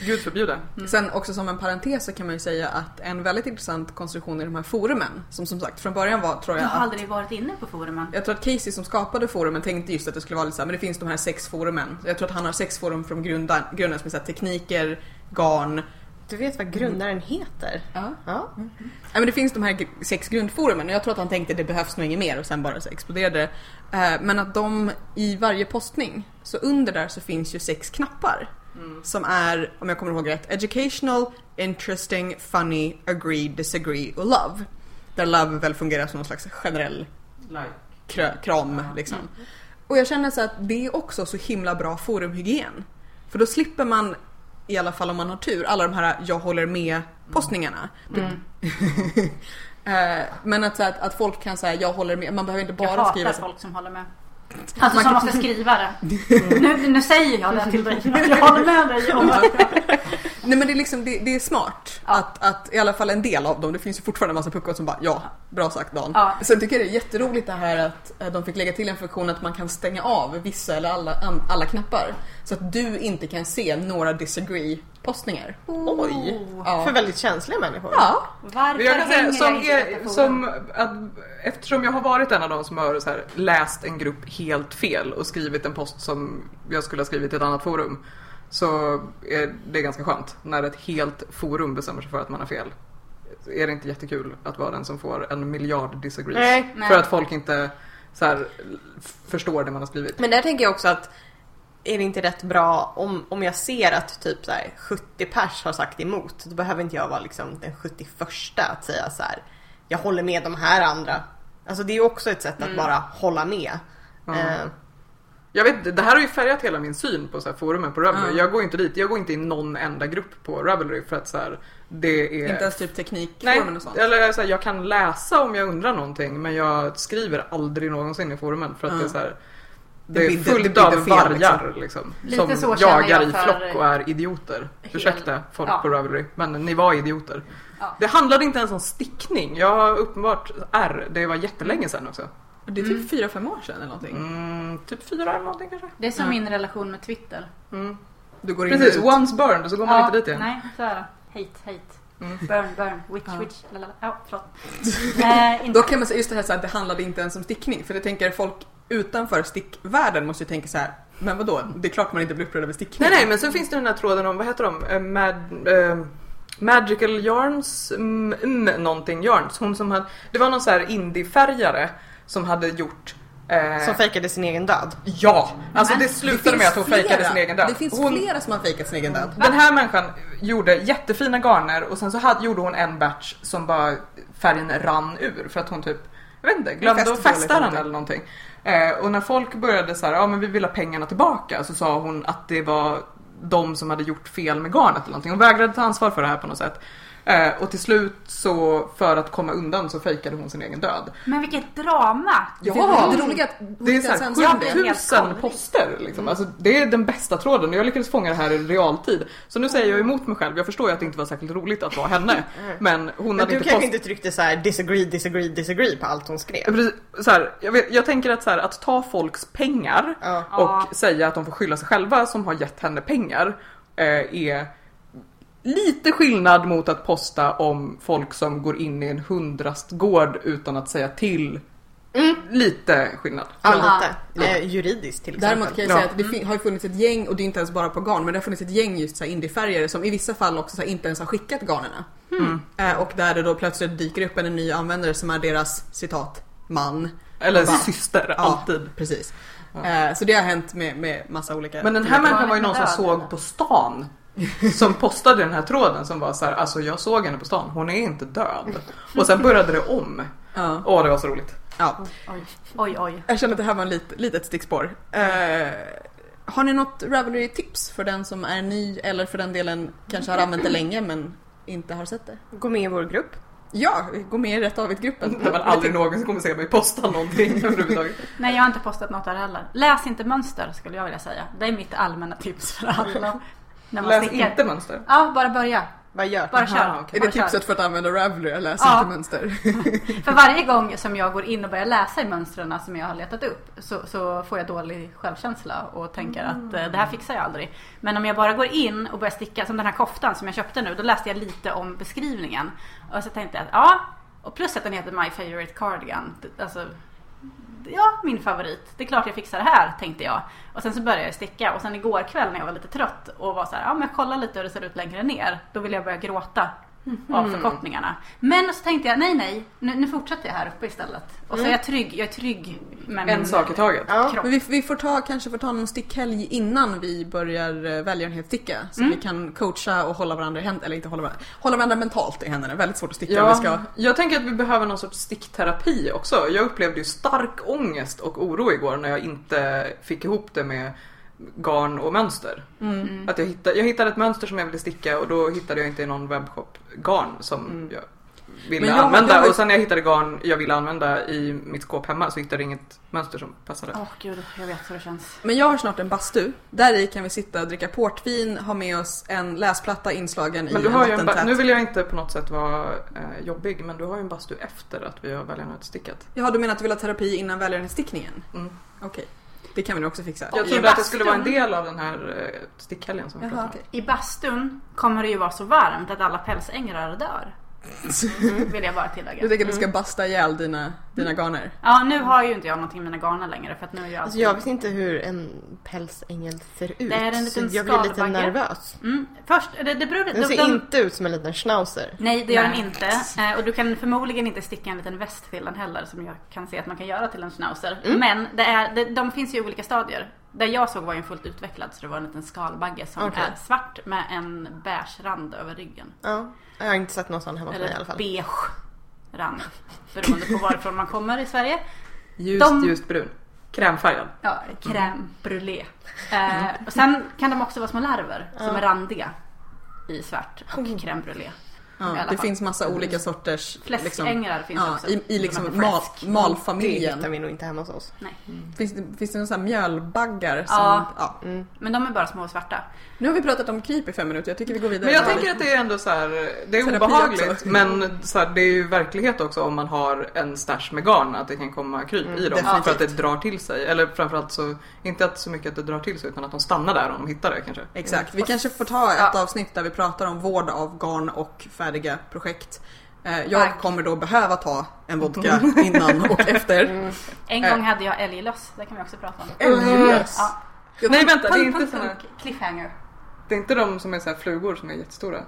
gud förbjude. Sen också som en parentes så kan man ju säga att en väldigt intressant konstruktion i de här forumen, som som sagt från början var tror Jag jag har att aldrig varit inne på forumen. Jag tror att Casey som skapade forumen tänkte just att det skulle vara lite så här, men det finns de här sex forumen. Jag tror att han har sex forum från grunden, grunden som är så här, tekniker, garn. Du vet vad grundaren heter? Ja. Ja. Ja, men det finns de här sex grundforumen och jag tror att han tänkte att det behövs nog inget mer och sen bara så exploderade det. Eh, Men att de i varje postning, så under där så finns ju sex knappar. Som är, om jag kommer ihåg rätt, educational, interesting, funny, agree, disagree och love. där Love väl fungerar som någon slags generell Like. kram liksom. Och jag känner så att det är också så himla bra forumhygien. För då slipper man, i alla fall om man har tur, alla de här jag håller med postningarna. Eh, Men att, så att, att folk kan säga jag håller med, man behöver inte Jag bara hatar skriva så. folk som håller med. Alltså som måste skriva det. Nu, nu säger jag det till dig. Jag håller med dig om det. Nej men det är liksom, det, det är smart att, att i alla fall en del av dem, det finns ju fortfarande en massa puckar som bara ja, bra sagt Dan. Ja. Sen tycker jag det är jätteroligt det här att eh, de fick lägga till en funktion att man kan stänga av vissa eller alla, alla knappar. Så att du inte kan se några disagree postningar. Oj! Ja. För väldigt känsliga människor. Ja, Varför jag kan säga, som, forum? som att, eftersom jag har varit en av de som har så här, läst en grupp helt fel och skrivit en post som jag skulle ha skrivit i ett annat forum. Så är det ganska skönt när ett helt forum bestämmer sig för att man har fel. Är det inte jättekul att vara den som får en miljard disagrees? Nej. Nej. För att folk inte så här, förstår det man har skrivit. Men där tänker jag också att är det inte rätt bra om, om jag ser att typ så här 70 pers har sagt emot, då behöver inte jag vara liksom den 71 att säga så här. jag håller med de här andra. Alltså det är ju också ett sätt att bara hålla med. Ja. Eh, Jag vet, det här har ju färgat hela min syn på så här, forumen på Ravelry. Ja. Jag går inte dit, jag går inte i någon enda grupp på Ravelry för att så här, det är... inte ens typ Nej, teknikformen och sånt. eller så här, jag kan läsa om jag undrar någonting men jag skriver aldrig någonsin i forumen för att Ja. det är så här, Det det är bidde- fullt det av fel, vargar liksom. Lite som så jagar jag i för- flock och är idioter. Hel- Ursäkta folk ja. på Ravelry, men ni var idioter. Ja. Det handlade inte ens om stickning. Jag har uppenbart R. Det var jättelänge sedan också. Det är typ fyra fem år sedan eller någonting. Mm, typ fyra eller någonting kanske. Det är som Ja. min relation med Twitter. Mm. Du går in Precis, och ut. once burned så går man inte dit igen. Nej, så är det. Hate, hate. Mm. Burn, burn. Witch, Ja. witch. Lalala. Ja, förlåt. inte. Då kan man säga just det här så att det handlade inte ens om stickning. För det tänker folk utanför stickvärlden måste ju tänka så här. Men vadå? Det är klart man inte blir upprörd över stickning. Nej nej men så finns det den här tråden om, vad heter de? Eh, Mad, eh, Magical Yarns, mm, mm, någonting Yarns. Hon som hade, det var någon så här indiefärgare som hade gjort eh, som fejkade sin egen död. Ja! Alltså det Det slutade med att hon fejkade sin egen död. Det finns hon, flera som har fejkat sin egen död. Den här människan gjorde jättefina garner och sen så hade, gjorde hon en batch som bara färgen rann ur för att hon typ, jag vet inte, glömde att fästa eller den eller någonting. Eh, och när folk började så här, ja men vi vill ha pengarna tillbaka så sa hon att det var de som hade gjort fel med garnet eller någonting. Hon vägrade ta ansvar för det här på något sätt. Eh, och till slut så, för att komma undan så fejkade hon sin egen död. Men vilket drama! Ja! Det roliga Det är såhär så- jag blev helt 7000 galen. poster liksom. Alltså, det är den bästa tråden och jag lyckades fånga det här i realtid. Så nu säger jag emot mig själv. Jag förstår ju att det inte var särskilt roligt att vara henne. Men hon Men hade du inte kanske post... inte tryckte så här disagree, disagree, disagree på allt hon skrev. Precis, så här, jag, vet, jag tänker att, så här, att ta folks pengar Ja. och Ja. säga att de får skylla sig själva som har gett henne pengar eh, är lite skillnad mot att posta om folk som går in i en hundrastgård utan att säga till. Lite skillnad. Ja, Ja. lite. Eh, juridiskt till exempel. Däremot kan jag Ja. säga att det fin- har ju funnits ett gäng, och det är inte ens bara på garn, men det har funnits ett gäng just så indiefärgare som i vissa fall också så här inte ens har skickat garnerna. Eh, och där det då plötsligt dyker upp en ny användare som är deras citat man. Eller Bara- syster, Ja, alltid. Precis. Eh, så det har hänt med, med massa olika... Men den här människan var ju någon som såg på stan. Som postade den här tråden som var så här, alltså jag såg henne på stan, hon är inte död. Och sen började det om. Ja. Åh det var så roligt. ja. Oj, oj, oj. Jag känner att det här var lit, litet stickspår. Eh, har ni något Ravelry-tips för den som är ny eller för den delen kanske har använt det länge men inte har sett det? Gå med i vår grupp. Ja, gå med i Rätt Avigt-gruppen. Det var aldrig någonsin kommer se mig posta någonting överhuvudtaget. Nej, jag har inte postat något där heller. Läs inte mönster skulle jag vilja säga. Det är mitt allmänna tips för alla. När man Läs stickar. inte mönster. Ja, bara börja. Vad gör Bara kör. Aha, okej. Är det Bara tipset för att använda Ravelry? Läs Ja. inte mönster. För varje gång som jag går in och börjar läsa i mönstren som jag har letat upp så, så får jag dålig självkänsla och tänker att eh, det här fixar jag aldrig. Men om jag bara går in och börjar sticka, som den här koftan som jag köpte nu, då läste jag lite om beskrivningen. Och så tänkte jag att ja, och plus att den heter My Favorite Cardigan. Alltså, ja, min favorit. Det är klart jag fixar det här, tänkte jag. Och sen så började jag sticka och sen igår kväll när jag var lite trött och var så här, ja men kolla lite hur det ser ut längre ner. Då ville jag börja gråta av förkortningarna. Men så tänkte jag, nej nej, nu, nu fortsätter jag här uppe istället. Och så är jag trygg, jag är trygg med min En sak i taget. Ja. kropp. Men vi, vi får ta, kanske får ta någon stickhelg innan vi börjar eh, välgörenhetssticka. Så Mm. vi kan coacha och hålla varandra i händerna, eller inte hålla varandra, hålla varandra mentalt i händerna. Väldigt svårt att sticka om vi Ja, ska... jag tänker att vi behöver någon sorts stickterapi också. Jag upplevde ju stark ångest och oro igår när jag inte fick ihop det med garn och mönster. Mm. Att jag, hittade, jag hittade ett mönster som jag ville sticka och då hittade jag inte i någon webbshop garn som jag ville Mm. Jag- använda. jag har ju- Och sen när jag hittade garn jag ville använda i mitt skåp hemma så hittade jag inget mönster som passade. Åh gud, jag vet hur det känns. Men jag har snart en bastu. Där i kan vi sitta och dricka portvin, ha med oss en läsplatta inslagen Men i du en har ju en ba- vattentät. nu vill jag inte på något sätt vara eh, jobbig men du har ju en bastu efter att vi har välgörenhetsstickat. Jaha, du menar att du vill ha terapi innan välgörenhetsstickningen? Mm. Okej. Det kan vi nog också fixa. Jag trodde att det skulle vara en del av den här eh, stickhelgen som vi Jaha, pratade om. I bastun kommer det ju vara så varmt att alla pälsängrar dör. Mm, vill jag bara Du tillägga. tänker att du ska basta ihjäl dina, dina garner? Ja, nu har ju inte jag någonting med mina garner längre för att nu är jag Alltså jag vet inte hur en pälsängel ser ut. Det är en liten så jag blir lite skalbagge. nervös. Mm, först, det, det beror Den de, ser de, inte ut som en liten schnauzer. Nej, det gör Nej. den inte. Eh, Och du kan förmodligen inte sticka en liten väst till den heller som jag kan se att man kan göra till en schnauzer. Mm. Men det är, det, de finns ju i olika stadier. Där jag såg var ju en fullt utvecklad så det var en liten skalbagge som Okej. är svart med en beige rand över ryggen. Ja, jag har inte sett någon sån hemma hos mig i alla fall. beige rand. Beroende på varifrån man kommer i Sverige. Ljust, De- ljust brun. Krämfärgad. Ja, crème brûlée. Eh, och sen kan de också vara små larver som är randiga i svart och crème brûlée. Ja, det finns massa olika sorters... Fläskängrar finns ja, också. I, i liksom mal, fläsk. Det malfamiljen. hittar vi nog inte hemma hos oss. Nej. Finns det, finns det några sådana här mjölbaggar som... Ja. Ja. Mm. Men de är bara små och svarta. Nu har vi pratat om kryp i fem minuter, jag tycker vi går vidare. Men jag tänker att det är ändå så här, det är obehagligt också. men så här, det är ju verklighet också om man har en stash med garn att det kan komma kryp Mm, i dem definitivt. för att det drar till sig. Eller framförallt så, inte att så mycket att det drar till sig utan att de stannar där om de hittar det kanske. Exakt, vi kanske får ta ett avsnitt där vi pratar om vård av garn och färdiga projekt. Eh, Jag Tack. kommer då behöva ta en vodka innan och efter. En Äh. gång hade jag älglöss, det kan vi också prata om. Älglöss. Ja. Nej vänta, det är inte såna. Cliffhanger. det är inte de som är så här flugor som är jättestora.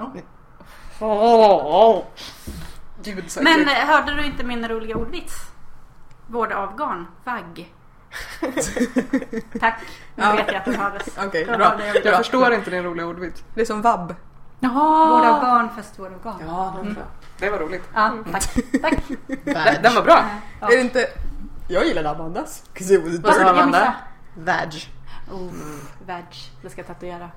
Gud, så här Men eh, hörde du inte min roliga ordvits? Vård av garn, vagg. Tack, nu Ja. vet jag att den hördes. Okej, Då bra. jag jag förstår inte din roliga ordvits. Det är som vabb. Jaha! Vård av barn fast vård av garn. Ja, den, det var roligt. Ja, tack. tack. Den, den var bra. Ja. Är det inte... Jag gillade Amandas. Vad sa Amanda? Vag. Oh, veg. Det ska jag tatuera.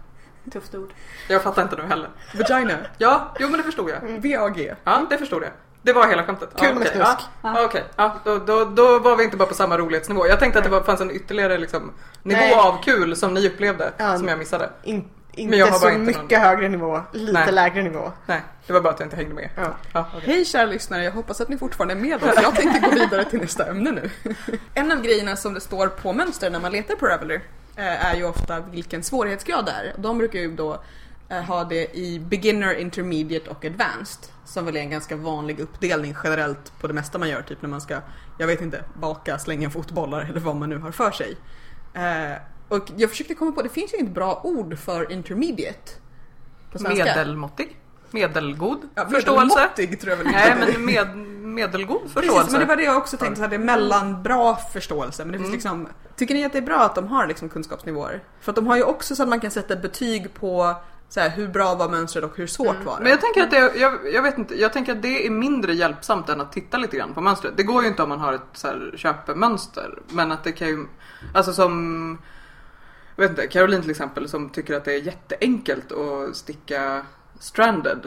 Tufft ord. Jag fattar inte nu heller. Vagina. Ja, jo men det förstod jag. VAG. Ja, det förstod jag. Det var hela skämtet. Kul ja, med okej. snusk. Ja, ja, okej. Ja, då, då, då var vi inte bara på samma rolighetsnivå. Jag tänkte att det var, fanns en ytterligare liksom, nivå Nej. av kul som ni upplevde Ja. som jag missade. In, jag inte har så mycket någon- högre nivå, lite Nej. lägre nivå. Nej, det var bara att jag inte hängde med. Ja. Ja, okej. Hej kära lyssnare, jag hoppas att ni fortfarande är med oss. Jag tänkte gå vidare till nästa ämne nu. En av grejerna som det står på mönster när man letar på Ravelry eh, är ju ofta vilken svårighetsgrad det är. De brukar ju då eh, ha det i beginner, intermediate och advanced. Som väl är en ganska vanlig uppdelning generellt på det mesta man gör. Typ när man ska, jag vet inte, baka, slänga fotbollar eller vad man nu har för sig. Och jag försökte komma på, det finns ju inget bra ord för intermediate. På svenska. Medelmåttig. Medelgod Ja, förståelse. medelmåttig tror jag väl inte. Nej, men med, medelgod förståelse. Precis, men det var det jag också tänkte, så här, det är mellanbra förståelse. Men det finns Mm. liksom, tycker ni att det är bra att de har liksom kunskapsnivåer? För att de har ju också så att man kan sätta betyg på så här, hur bra var mönstret och hur svårt var det? Men jag tänker att det, jag, jag vet inte, jag tänker att det är mindre hjälpsamt än att titta lite grann på mönstret. Det går ju inte om man har ett så här, köpemönster. Men att det kan ju, alltså som, jag vet inte, Caroline till exempel som tycker att det är jätteenkelt att sticka stranded.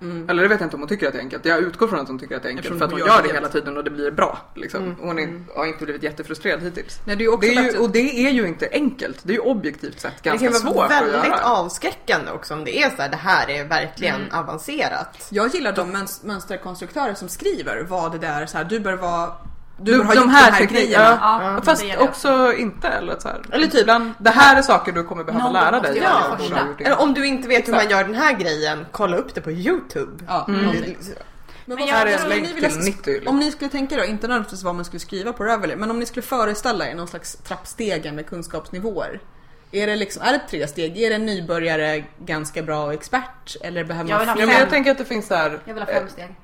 Mm. Eller det vet jag inte om hon tycker att det är enkelt. Jag utgår från att hon tycker att det är enkelt Eftersom för att hon hon gör det det hela tiden och det blir bra. Liksom. Mm. Och hon är, har inte blivit jättefrustrerad hittills. Nej, det är Det är ju, och det är ju inte enkelt. Det är ju objektivt sett Det ganska kan svårt vara att väldigt göra. avskräckande också om det är så här, det här är verkligen Mm. avancerat. Jag gillar de mönst- mönsterkonstruktörer som skriver vad det är så här, du bör vara du, Du, bör ha de gjort här de här grejerna. ja. Ja, Fast också inte eller så här. Eller typ- Ibland, det här är saker du kommer behöva Någon lära dig. har gjort Eller om du inte vet hur man gör den här grejen, kolla upp det på Youtube. Ja, Mm. någonting. Men Men jag- skulle ni till 90. liksom. Om ni skulle tänka då, inte nödvändigtvis vad man skulle skriva på Ravelry, men om ni skulle föreställa er någon slags trappstegen med kunskapsnivåer. Är det, liksom, är det tre steg? Är det nybörjare, ganska bra och expert? Eller behöver Jag man vill ha Ja, fler? men jag tänker att det finns där. Jag vill ha fem steg.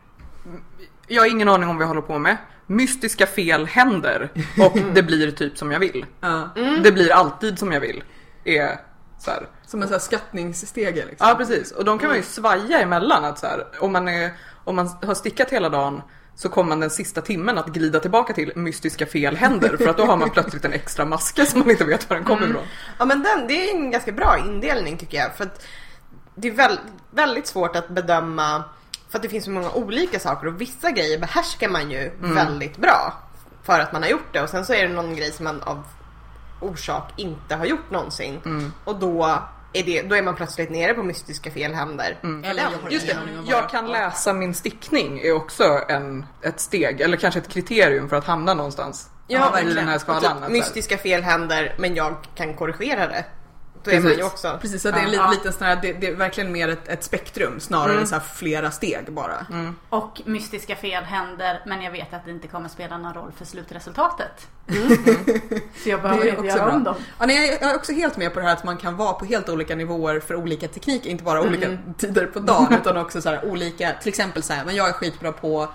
Jag har ingen aning om vad jag håller på med. Mystiska fel händer och det blir typ som jag vill. Ja, Det blir alltid som jag vill. Är så här. som en sån här skattningsstege liksom. Ja precis och de kan man ju svaja emellan att så här, om, man är, om man har stickat hela dagen så kommer man den sista timmen att glida tillbaka till mystiska fel händer för att då har man plötsligt en extra maske som man inte vet var den kommer ifrån. Ja men den, det är en ganska bra indelning tycker jag. För att det är väl, väldigt svårt att bedöma för att det finns så många olika saker och vissa grejer behärskar man ju väldigt bra. För att man har gjort det och sen så är det någon grej som man av orsak inte har gjort någonsin. Och då är, det, då är man plötsligt nere på mystiska felhänder. Eller jag Just det, jag kan läsa min stickning är också en, ett steg eller kanske ett kriterium för att hamna någonstans Ja, i den här skalan. Typ, att så här- mystiska fel händer men jag kan korrigera det. Då är man Precis. ju också... Precis, så det är en Ja. liten, liten sån här, det, det är verkligen mer ett, ett spektrum snarare än så här flera steg bara. Och mystiska fel händer men jag vet att det inte kommer spela någon roll för slutresultatet. Så jag behöver inte också göra bra. om dem. Ja, nej, jag är också helt med på det här att man kan vara på helt olika nivåer för olika tekniker, inte bara olika tider på dagen utan också så här, olika, till exempel så här, men jag är skitbra på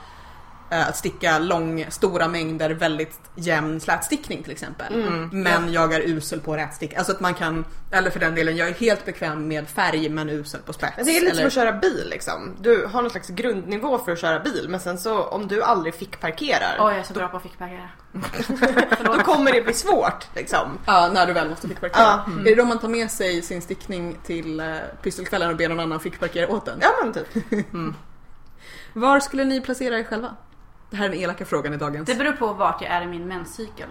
att sticka lång, stora mängder väldigt jämn slätstickning till exempel. Men jag är usel på rätstick. Alltså att man kan, eller för den delen, jag är helt bekväm med färg men usel på spets. Men det är lite som eller, att köra bil liksom. Du har någon slags grundnivå för att köra bil men sen så om du aldrig fick parkerar Oj, jag är så bra på att fickparkera. då kommer det bli svårt liksom. Ja, när du väl måste fickparkera. Ja. Är det då man tar med sig sin stickning till eh, pysselkvällen och ber någon annan fickparkera åt den? Ja men typ. Var skulle ni placera er själva? Det här är den elaka frågan i dagens. Det beror på vart jag är i min menscykel.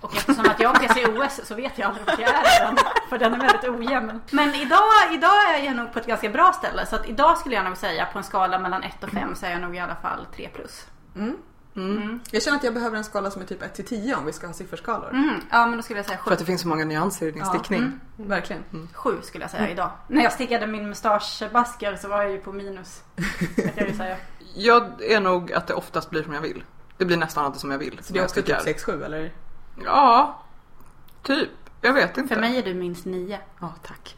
Och eftersom att jag är COS så vet jag aldrig vart jag är i den. För den är väldigt ojämn. Men idag, idag är jag nog på ett ganska bra ställe. Så att idag skulle jag nog säga på en skala mellan 1 och 5 så är jag nog i alla fall 3 plus. Jag känner att jag behöver en skala som är typ 1 till 10 om vi ska ha sifferskalor. Mm, ja men då skulle jag säga 7. För att det finns så många nyanser i din Ja. stickning. Mm, verkligen. 7 skulle jag säga idag. När jag stickade min mustaschbasker så var jag ju på minus. Det kan jag ju säga. Jag är nog att det oftast blir som jag vill. Det blir nästan alltid som jag vill. Så det är jag också typ 6-7 eller? Ja, typ. Jag vet inte. För mig är du minst 9. Ja, tack.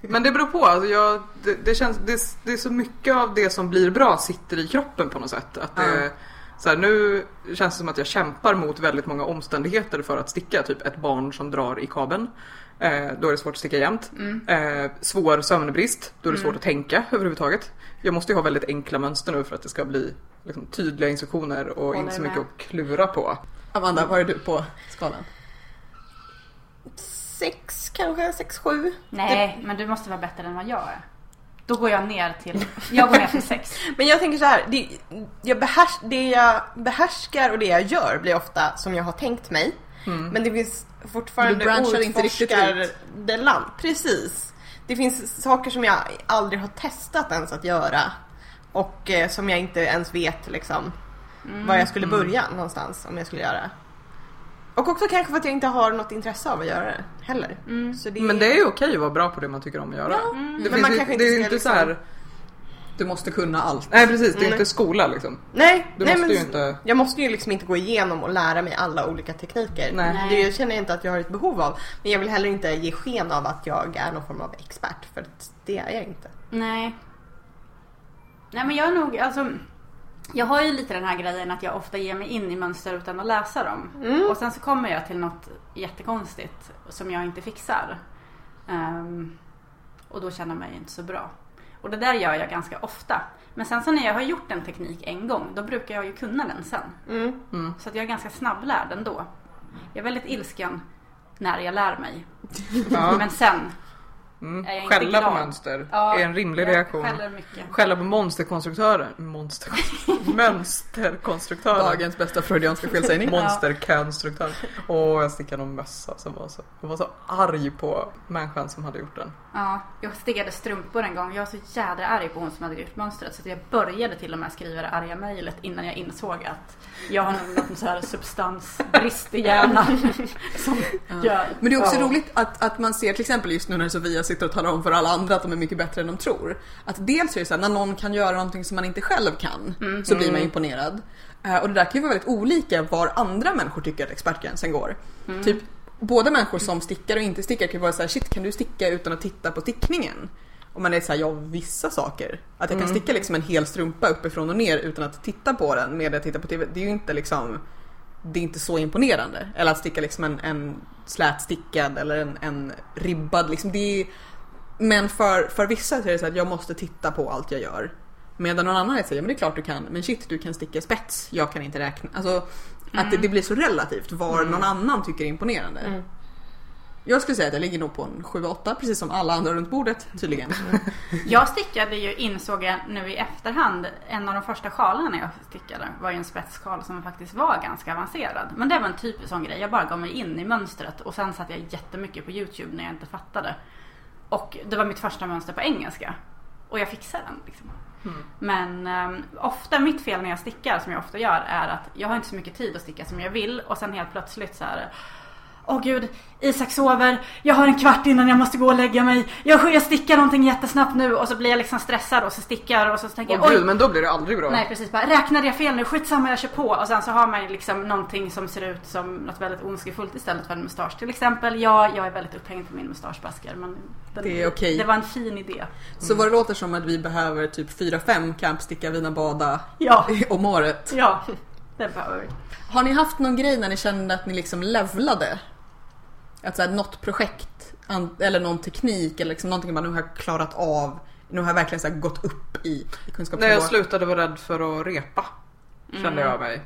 Men det beror på. Alltså jag, det, det, känns, det, det är så mycket av det som blir bra sitter i kroppen på något sätt. Att det, Ja. så här, nu känns det som att jag kämpar mot väldigt många omständigheter för att sticka. Typ ett barn som drar i kabeln. Eh, då är det svårt att sticka jämt. Eh, svår sömnbrist. Då är det svårt att tänka överhuvudtaget. Jag måste ju ha väldigt enkla mönster nu för att det ska bli liksom, tydliga instruktioner och Håller inte så med. mycket att klura på. Amanda, var är du på skalan? Sex kanske, sex, sju. Nej, men du måste vara bättre än vad jag är. Då går jag ner till, jag går ner till 6. Men jag tänker så här, det jag, behärs, det jag behärskar och det jag gör blir ofta som jag har tänkt mig. Men det finns fortfarande du branschar inte riktigt outforskade land. Precis. Det finns saker som jag aldrig har testat ens att göra. Och eh, som jag inte ens vet liksom var jag skulle börja någonstans om jag skulle göra. Och också kanske för att jag inte har något intresse av att göra det heller. Så det, Men det är ju okej att vara bra på det man tycker om att göra. Ja, Det, men finns man ju, kanske det är ju inte ska så här... Du måste kunna allt. Nej precis, det är Nej. inte skola liksom. Nej, Du nej måste men ju inte- jag måste ju liksom inte gå igenom och lära mig alla olika tekniker. Nej. Det känner jag inte att jag har ett behov av. Men jag vill heller inte ge sken av att jag är någon form av expert för att det är jag inte. Nej. Nej men jag är nog, alltså. Jag har ju lite den här grejen att jag ofta ger mig in i mönster utan att läsa dem. Och sen så kommer jag till något jättekonstigt som jag inte fixar. Ehm, och då känner jag mig inte så bra. Och det där gör jag ganska ofta. Men sen så när jag har gjort en teknik en gång, då brukar jag ju kunna den sen. Mm. Så att jag är ganska snabblärd ändå. Jag är väldigt ilsken när jag lär mig. Ja. Men sen Mm. är jag inte Skälla på mönster Ja, är en rimlig jag reaktion. Skälla på monsterkonstruktörer. Monster... Mönsterkonstruktörer. Dagens bästa freudianska felsägning. Monsterkonstruktör. Och jag stickade någon mössa som var så, jag var så arg på människan som hade gjort den. Ja, jag stickade strumpor en gång. Jag var så jädra arg på hon som hade gjort mönstret så att jag började till och med skriva det arga mejlet innan jag insåg att jag har någon så här substansbrist i hjärnan som gör... Men det är också Ja. roligt att, att man ser till exempel just nu när Sofia sitter och talar om för alla andra att de är mycket bättre än de tror. Att dels är det så här, när någon kan göra någonting som man inte själv kan så blir man imponerad. Eh, Och det där kan ju vara väldigt olika var andra människor tycker att expertgränsen går. Typ både människor som stickar och inte stickar kan vara så här, shit kan du sticka utan att titta på stickningen? Och man är såhär, ja vissa saker. Att jag kan sticka liksom en hel strumpa uppifrån och ner utan att titta på den med att titta på TV. Det är ju inte liksom det är inte så imponerande. Eller att sticka liksom en, en slätstickad eller en, en ribbad. Liksom det är, men för, för vissa så är det så att jag måste titta på allt jag gör. Medan någon annan säger, men det är klart du kan, men shit du kan sticka spets, jag kan inte räkna. Alltså att det, det blir så relativt vad någon annan tycker är imponerande. Mm. Jag skulle säga att jag ligger nog på en 7-8 precis som alla andra runt bordet tydligen. Jag stickade ju, insåg jag nu i efterhand, en av de första sjalarna jag stickade var ju en spetssjal som faktiskt var ganska avancerad. Men det var en typisk sån grej. Jag bara gav mig in i mönstret och sen satt jag jättemycket på YouTube när jag inte fattade. Och det var mitt första mönster på engelska. Och jag fixade den liksom. Mm. Men um, ofta, mitt fel när jag stickar, som jag ofta gör, är att jag har inte så mycket tid att sticka som jag vill och sen helt plötsligt så här Åh gud, Isak sover. Jag har en kvart innan jag måste gå och lägga mig. Jag, jag stickar någonting jättesnabbt nu och så blir jag liksom stressad och så stickar och så tänker Åh jag gud, oj. men då blir det aldrig bra. Nej precis, bara räknade jag fel nu? Skitsamma jag kör på. Och sen så har man ju liksom någonting som ser ut som något väldigt ondskefullt istället för en mustasch. Till exempel, ja, jag är väldigt upphängd på min mustaschbasker men den, Det är okej. det var en fin idé. Så vad det låter som att vi behöver typ 4-5 campsticka, vina, bada Ja, om året. ja, det behöver vi. Har ni haft någon grej när ni kände att ni liksom levlade? Att så här, något projekt eller någon teknik eller liksom någonting man nu har klarat av. Nu har jag verkligen så här, gått upp i, i När kunskapsnivå. jag slutade vara rädd för att repa kände Mm. jag mig.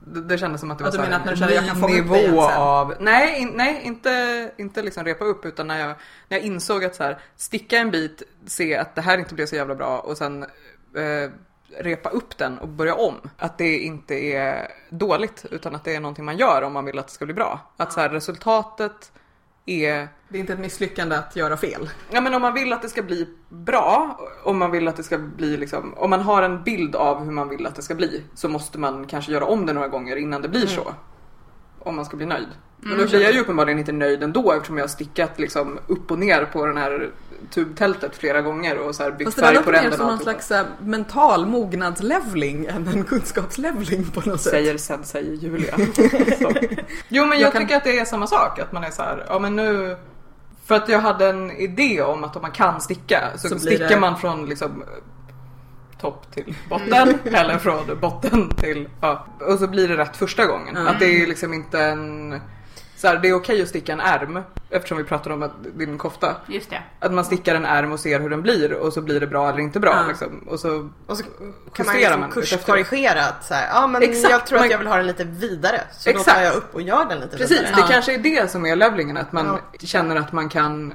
Det, det kändes som att det var så här att när en jag kan igen nivå av... Nej, in, nej inte, inte liksom repa upp utan när jag, när jag insåg att så här, sticka en bit, se att det här inte blev så jävla bra och sen eh, repa upp den och börja om. Att det inte är dåligt utan att det är någonting man gör om man vill att det ska bli bra. Att så här, resultatet är Det är inte ett misslyckande att göra fel. Ja men om man vill att det ska bli bra, om man vill att det ska bli liksom, om man har en bild av hur man vill att det ska bli så måste man kanske göra om det några gånger innan det blir så. Om man ska bli nöjd. Och då blir jag ju uppenbarligen inte nöjd ändå eftersom jag har stickat liksom upp och ner på den här tubtältet flera gånger och så här byggt Fast det färg där på låter mer ränderna. som någon slags här, mental mognadslevling än en kunskapslevling på något sätt. Säger sen säger Julia. Jo men jag, Jag kan- tycker att det är samma sak. Att man är så här, ja men nu... För att jag hade en idé om att om man kan sticka så, Så stickar det- man från liksom topp till botten eller från botten till ja, och så blir det rätt första gången. Mm. Att det är liksom inte en så här, det är okej att sticka en ärm eftersom vi pratar om att din kofta. Just det. Att man stickar en ärm och ser hur den blir och så blir det bra eller inte bra Ja. liksom. Och så Och så kan man liksom kurskorrigera att så här, ja men Exakt, jag tror man- att jag vill ha den lite vidare. Så då Exakt. tar jag upp och gör den lite Precis, vidare. det Ja. kanske är det som är levlingen. Att man känner att man kan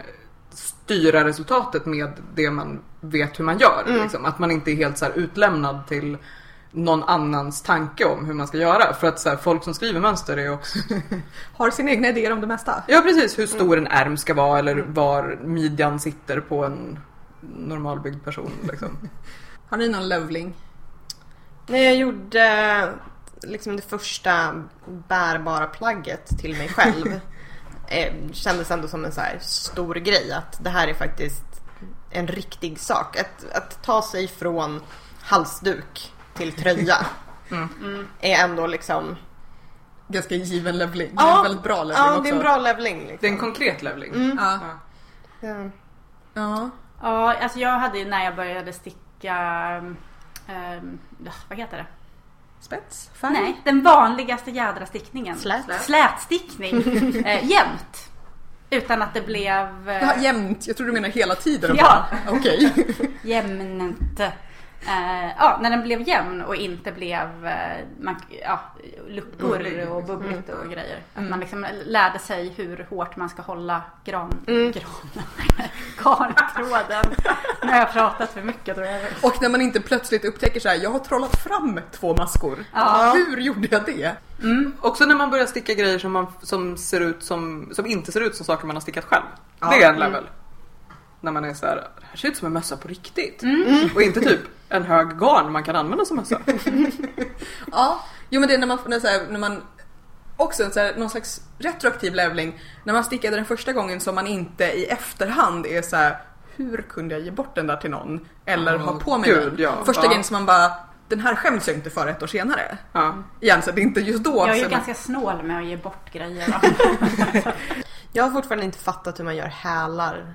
styra resultatet med det man vet hur man gör. Liksom. Att man inte är helt så här utlämnad till någon annans tanke om hur man ska göra. För att så här, folk som skriver mönster är också... Har sina egna idéer om det mesta. Ja precis, hur stor en ärm ska vara eller var midjan sitter på en normalbyggd person. Liksom. Har ni någon levling? När jag gjorde liksom det första bärbara plagget till mig själv eh, kändes ändå som en så här stor grej att det här är faktiskt en riktig sak. Att, att ta sig från halsduk till tröja är ändå liksom Ganska given levling. Det är Ja, en väldigt bra levling Ja, också. det är en bra levling. Liksom. Det är en konkret levling. Ja. Ja. Ja. ja. Ja, alltså jag hade ju när jag började sticka, ja, vad heter det? Spets? Färg? Nej, den vanligaste jädra stickningen. Slät. Slätstickning. eh, jämnt. Utan att det blev eh, Ja, jämnt. Jag tror du menar hela tiden. Ja. Okej. jämnt. Eh, ja, när den blev jämn och inte blev eh, man, ja, luckor och bubbligt och grejer. Att man liksom lärde sig hur hårt man ska hålla gran, Mm. granen, garntråden. Nu har jag pratat för mycket tror jag. Och när man inte plötsligt upptäcker så här, jag har trollat fram två maskor. Ja. Hur gjorde jag det? Också när man börjar sticka grejer som, man, som, ser ut som, som inte ser ut som saker man har stickat själv. Ja. Det är en level. När man är så här, det här ser ut som en mössa på riktigt. Och inte typ en hög garn man kan använda som mössa. Ja, jo men det är när man, när så här, när man också en så här, någon slags retroaktiv levling. När man stickade den första gången som man inte i efterhand är så här. Hur kunde jag ge bort den där till någon? Eller Åh, ha på mig gud, den? ja. Första Ja. gången som man bara den här skäms jag inte för ett år senare. Ja. Igen, så det är inte just då. Jag är ju som- ganska snål med att ge bort grejer. Jag har fortfarande inte fattat hur man gör hälar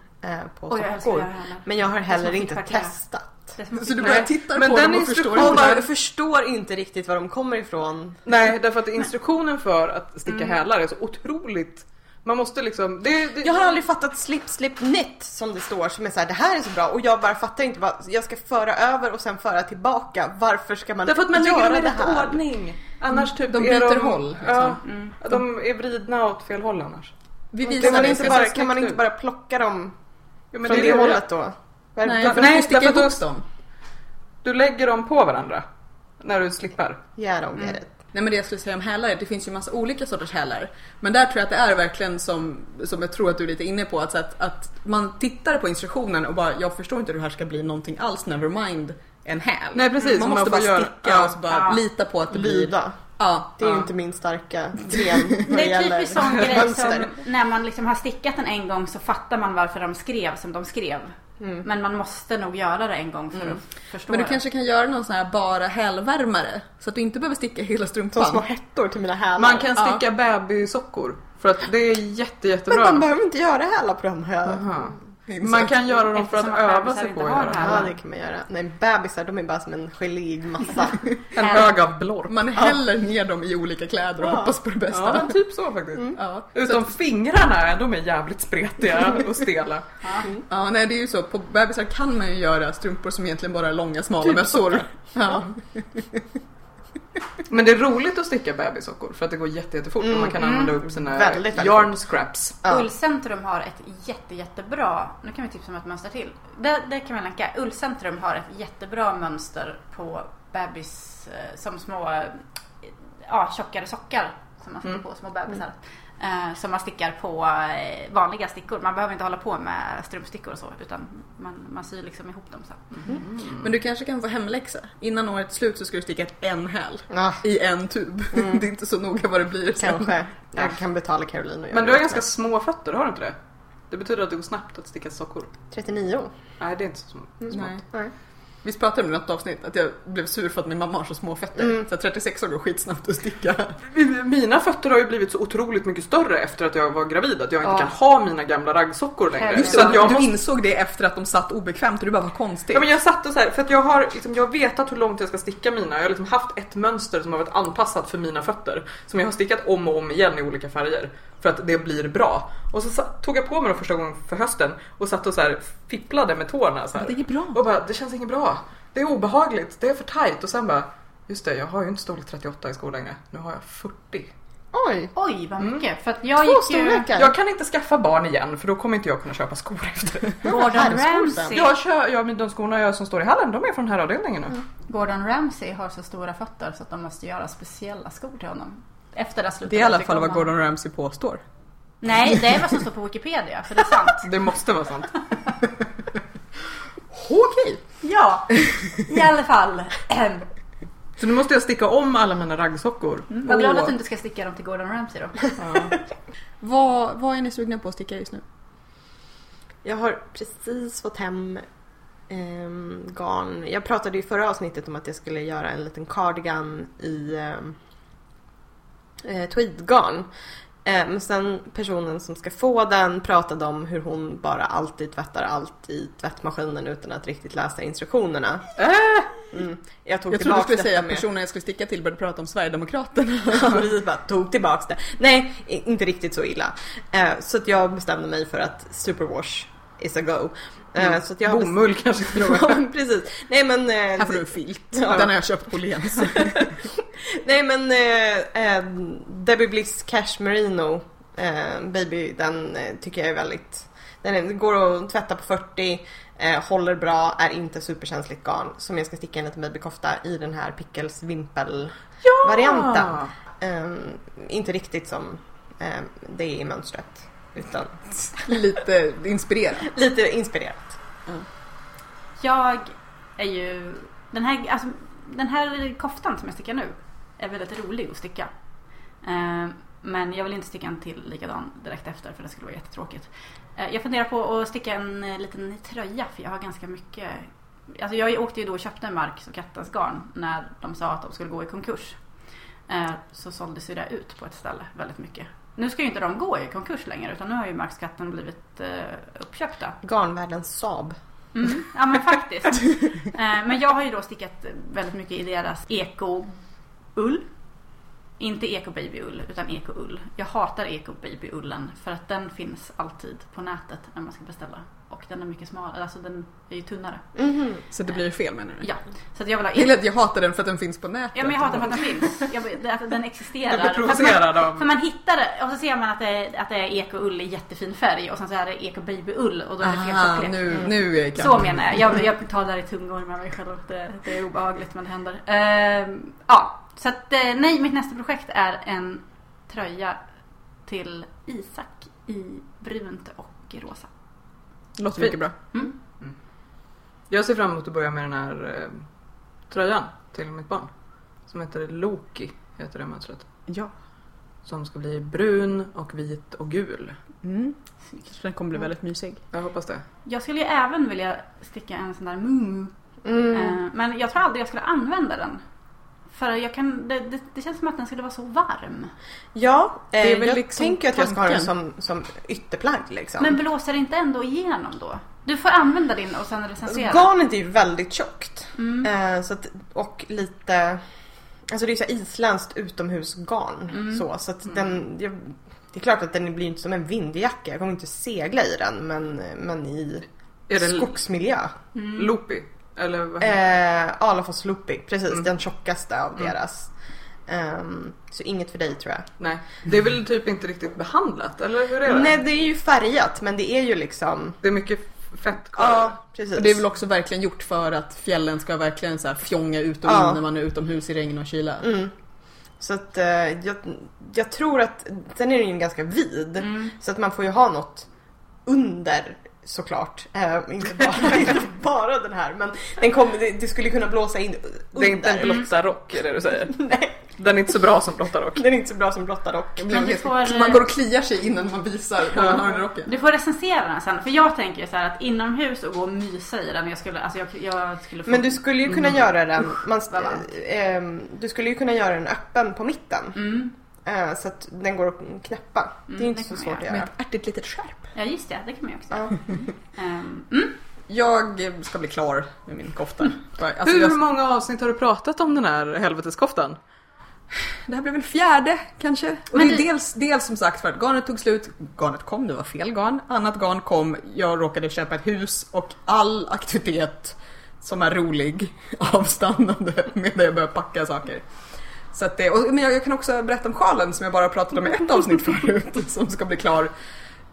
på Och sockor. göra. Men jag har heller inte kläder. testat. Det Så du bara tittar Men på den dem och förstår instruktionen- inte. Jag förstår inte riktigt var de kommer ifrån. Nej, därför att instruktionen för att sticka hälar är så otroligt... Man måste liksom... Det, det, Jag har aldrig fattat slip slip knit som det står som är så här, det här är så bra och jag bara fattar inte vad jag ska föra över och sen föra tillbaka. Varför ska man Därför att man lägger göra dem i det rätt ordning. Annars typ De byter de, håll, liksom. Ja, de är vridna åt fel håll annars. Vi Kan visar man, det. inte bara, kan man inte bara plocka dem Ja, men från är det, det hållet då? Nej, Varför? för Nej, du sticker därför att ihop dem. Du lägger dem på varandra när du slippar. Yeah, I don't get it. Nej men det jag skulle säga om hälar, det finns ju massa olika sorters hälar. Men där tror jag att det är verkligen som, som jag tror att du är lite inne på, att, att, att man tittar på instruktionen och bara, jag förstår inte hur det här ska bli någonting alls, never mind en häl. Nej, precis, Man man måste bara göra- sticka ja. och så bara Ja. lita på att det blir... Lyda. Ja. Det är ju Ja. inte min starka gren Det är typiskt sån grej som när man liksom har stickat den en gång så fattar man varför de skrev som de skrev. Men man måste nog göra det en gång för att förstå Men du det. kanske kan göra någon sån här bara hälvärmare så att du inte behöver sticka hela Som strumpan. små hättor till mina hälar. Man kan sticka babysockor. För att det är jätte, Men jättebra. man behöver inte göra hälar på de här. Aha. Insett. Man kan göra dem för att öva sig på att göra hälar. Ja, det. det kan man göra. Nej, bebisar de är bara som en geléig massa. En hög av blorp. Man häller ner dem i olika kläder och hoppas på det bästa. Ja, men typ så faktiskt. Ja. Utom fingrarna, de är jävligt spretiga och stela. Ja, nej det är ju så. På bebisar kan man ju göra strumpor som egentligen bara är långa smala Typ mössor. Ja. Men det är roligt att sticka bebissockor för att det går jätte, jättefort och man kan använda upp sina Väldigt, yarn scraps. Ja. Ullcentrum har ett jätte, jättebra, nu kan vi tipsa om ett mönster till. Det, det kan vi länka. Ullcentrum har ett jättebra mönster på bebis eh, som små, eh, ja tjockare sockar som man sätter på små bebisar. Eh, som man stickar på eh, vanliga stickor. Man behöver inte hålla på med strumpstickor och så utan man, man syr liksom ihop dem så. Men du kanske kan få hemläxa. Innan året är slut så ska du sticka en häl Ja, i en tub. Det är inte så noga vad det blir sen. kanske. Jag kan betala Caroline och göra Men du har ganska små fötter, har du inte det? Det betyder att det går snabbt att sticka sockor. 39. Nej, det är inte så sm- Nej. smått. Nej. Vi pratade det i något avsnitt att jag blev sur för att min mamma har så små fötter. Så 36 år går skitsnabbt att sticka. Mina fötter har ju blivit så otroligt mycket större efter att jag var gravid att jag inte Ja. kan ha mina gamla raggsockor längre. Just så det, jag du måste insåg det efter att de satt obekvämt och du bara var konstigt. Ja men jag satt och så här, för att jag har liksom, jag vetat hur långt jag ska sticka mina. Jag har liksom haft ett mönster som har varit anpassat för mina fötter. Som jag har stickat om och om igen i olika färger. För att det blir bra. Och så tog jag på mig dem första gången för hösten och satt och så här fipplade med tårna. Så här. Det är bra. Och bara, det känns inget bra. Det är obehagligt, det är för tight. Och sen bara, just det, jag har ju inte storlek 38 i skor längre. Nu har jag 40. Oj! Oj vad mycket! För att jag Två gick ju... storlekar! Jag kan inte skaffa barn igen för då kommer inte jag kunna köpa skor efter det. Gordon Ramsay. Jag kör, jag, de skorna jag som står i hallen, de är från herravdelningen nu. Gordon Ramsay har så stora fötter så att de måste göra speciella skor till honom. Efter det slutade Det är i alla fall vad. Gordon Ramsay påstår. Nej, det är vad som står på Wikipedia, så det är sant. Det måste vara sant. Okej. Ja, i alla fall. Ehm, Så nu måste jag sticka om alla mina raggsockor. Var glad att du inte ska sticka dem till Gordon Ramsay då. Vad, vad är ni sugna på att sticka just nu? Jag har precis fått hem ehm, garn. Jag pratade i förra avsnittet om att jag skulle göra en liten cardigan i ehm, eh, tweedgarn. Eh, Men sen personen som ska få den pratade om hur hon bara alltid tvättar allt i tvättmaskinen utan att riktigt läsa instruktionerna. Mm. Jag tog Jag trodde du skulle säga att personen jag skulle sticka till började prata om Sverigedemokraterna. Ja, precis, bara tog tillbaks det. Nej, inte riktigt så illa. Eh, så att jag bestämde mig för att superwash is a go. Eh, så att jag har Bomull kanske till och med. Precis. Nej men... Här får du en filt. Ja. Den har jag köpt på Lens. Nej men eh, eh, Debbie Bliss Cash Merino eh, Baby, den eh, tycker jag är väldigt... Den går att tvätta på 40, eh, håller bra, är inte superkänsligt garn. Som jag ska sticka en liten babykofta i den här Pickles Vimpel-varianten. Eh, inte riktigt som eh, det är i mönstret. Utan Lite inspirerad. lite inspirerat. Jag är ju... Den här, alltså, den här koftan som jag stickar nu är väldigt rolig att sticka. Eh, men jag vill inte sticka en till likadan direkt efter för det skulle vara jättetråkigt. Eh, jag funderar på att sticka en eh, liten tröja för jag har ganska mycket Alltså jag åkte ju då och köpte Marks och Kattans garn när de sa att de skulle gå i konkurs. Så såldes ju det ut på ett ställe väldigt mycket. Nu ska ju inte de gå i konkurs längre utan nu har ju Marks och Katten blivit uppköpta. Garnvärldens Saab. Mm, ja men faktiskt. Men jag har ju då stickat väldigt mycket i deras eko-ull. Inte eko-baby-ull utan eko-ull. Jag hatar eko-baby-ullen för att den finns alltid på nätet när man ska beställa. Och den är mycket smalare, alltså den är ju tunnare. Mhm. Så det blir fel menar du? Ja, så att jag vill ha gillar att jag hatar den för att den finns på nätet. Ja men jag hatar för att den finns. Jag, den existerar. Jag blir För att provocerad man, av- för man hittar det och så ser man att det är, att det är eko-ull i jättefin färg och sen så är det eko-baby-ull och då är det fel Aha, tjocklek. nu, nu är jag Så menar jag. Jag, jag talar i tungor med mig själv. Det, det är obehagligt men det händer. Ehm, ja, så att eh, nej, mitt nästa projekt är en tröja till Isak i brunt och rosa. Låter mycket bra. Mm. Jag ser fram emot att börja med den här eh, tröjan till mitt barn. Som heter Loki, heter det mönstret. Ja. Som ska bli brun och vit och gul. Mm. Så den kommer bli väldigt mysig. Jag hoppas det. Jag skulle ju även vilja sticka en sån där Moo Mm. Eh, Men jag tror aldrig jag skulle använda den. För jag kan, det, det, det känns som att den skulle vara så varm. Ja, eh, Det är väl jag liksom tänker att jag ska ha den som, som ytterplagg liksom. Men blåser det inte ändå igenom då? Du får använda din och sen recensera. Garnet är ju väldigt tjockt. Mm. Eh, så att, och lite, alltså det är ju så isländskt utomhusgarn. Mm. Så, så att den, jag, det är klart att den blir inte som en vindjacka. Jag kommer inte segla i den men, men i Är skogsmiljö. Mm. Loopy? Eller vad heter Eh, Alafos Loopy, precis. Mm. Den tjockaste av Mm. deras. Ehm, så inget för dig tror jag. Nej, det är väl typ inte riktigt behandlat, eller hur är det? Nej, det är ju färgat men det är ju liksom... Det är mycket fett kvar. Ja, precis. Och det är väl också verkligen gjort för att fjällen ska verkligen så här fjonga ut och in Ja. när man är utomhus i regn och kyla. Mm. Så att eh, jag, jag tror att sen är den ju ganska vid. Mm. Så att man får ju ha något under såklart. Eh, inte, bara, inte bara den här men den kommer, det, det skulle kunna blåsa in under. Det är inte en blotta rock är det du säger. Nej, Den är inte så bra som blotta rock. den är inte så bra som blotta dock. Det blir Men du helt- får, Man går och kliar sig innan man visar vad man har under rocken. Du får recensera den sen. För jag tänker så här att inomhus och gå och mysa i den. Jag skulle, alltså jag, jag skulle få... Men du skulle ju kunna Mm. göra den, man, eh, ehm, du skulle ju kunna göra den öppen på mitten. Mm. Eh, så att den går att knäppa. det är Mm, inte det så svårt att göra. Med ett ärtigt litet skärp. Ja just det, det kan man ju också. Ja. Ehm, mm. Jag ska bli klar med min kofta. Alltså, Hur jag, många avsnitt har du pratat om den här helveteskoftan? det här blir väl fjärde kanske. Och Men det är du- dels, dels som sagt för att garnet tog slut. Garnet kom, det var fel garn. Annat garn kom, jag råkade köpa ett hus och all aktivitet som är rolig avstannade medan jag började packa saker. Så att det, och, men jag, jag kan också berätta om sjalen som jag bara pratat om i ett avsnitt förut som ska bli klar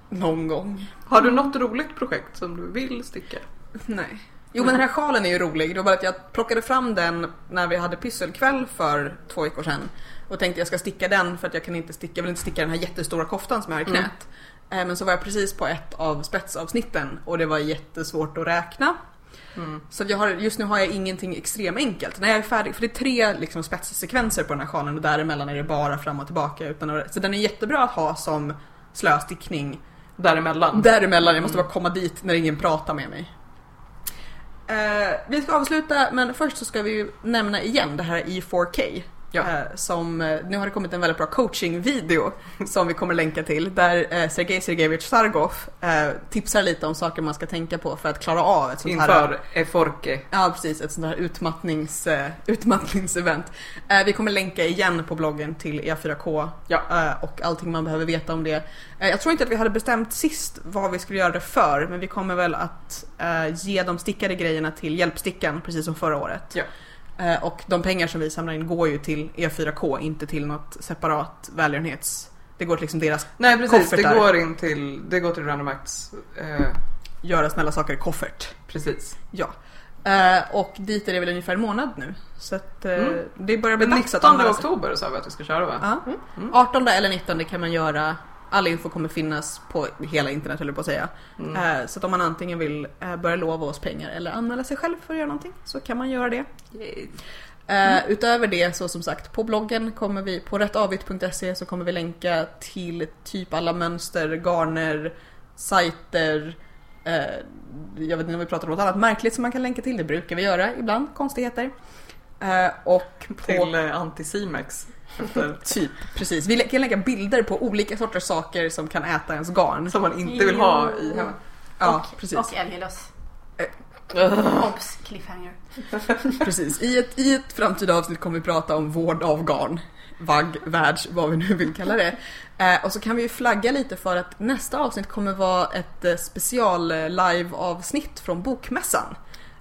någon gång. Har du något roligt projekt som du vill sticka? Nej. Jo men den här sjalen är ju rolig. Det var bara att jag plockade fram den när vi hade pysselkväll för två veckor sedan. Och tänkte jag ska sticka den för att jag kan inte sticka, jag vill inte sticka den här jättestora koftan som jag har i knät. Eh, Men så var jag precis på ett av spetsavsnitten och det var jättesvårt att räkna. Mm. Så jag har, just nu har jag ingenting extremt enkelt. När jag är färdig, för det är tre liksom spetssekvenser på den här sjalen och däremellan är det bara fram och tillbaka. Utan så den är jättebra att ha som slöstickning Däremellan? Däremellan, jag måste bara komma dit när ingen pratar med mig. Eh, vi ska avsluta men först så ska vi ju nämna igen det här E4K. Ja. Eh, som, eh, nu har det kommit en väldigt bra coachingvideo som vi kommer länka till där eh, Sergej Sergejevich Sargov tipsar lite om saker man ska tänka på för att klara av ett sånt här Inför Eforke. Ja precis, ett sånt här utmattnings, utmattningsevent. Vi kommer länka igen på bloggen till E4K Ja. och allting man behöver veta om det. Jag tror inte att vi hade bestämt sist vad vi skulle göra det för men vi kommer väl att ge de stickade grejerna till Hjälpstickan precis som förra året. Ja. Eh, och de pengar som vi samlar in går ju till E4K, inte till något separat välgörenhets... Det går till liksom deras Nej precis, det Koffertar. går in till, det går till Random Acts. Eh, göra snälla saker i koffert. precis. Ja. Eh, och dit är det väl ungefär en månad nu. Så att eh, Mm. det börjar bli dags att 19 anmäla sig. oktober sa vi att vi ska köra va? Ja. Mm. 18 eller 19 kan man göra. All info kommer finnas på hela internet höll jag på att säga. Mm. Eh, så att om man antingen vill eh, börja lova oss pengar eller anmäla sig själv för att göra någonting så kan man göra det. Eh, utöver det så som sagt på bloggen kommer vi på rättavigt.se så kommer vi länka till typ alla mönster, garner, sajter, jag vet inte om vi pratar om något annat märkligt som man kan länka till, det brukar vi göra ibland, konstigheter. Eh, och på... Till eh, Anticimex. Typ, precis. Vi kan lägga bilder på olika sorters saker som kan äta ens garn. som man inte vill ha i hemmet. Ja, och, precis. och älglöss. Uh. Obs! Cliffhanger. precis. I, ett, I ett framtida avsnitt kommer vi prata om vård av garn. Vagg, världs, vad vi nu vill kalla det. Eh, och så kan vi ju flagga lite för att nästa avsnitt kommer vara ett eh, special eh, live-avsnitt från Bokmässan.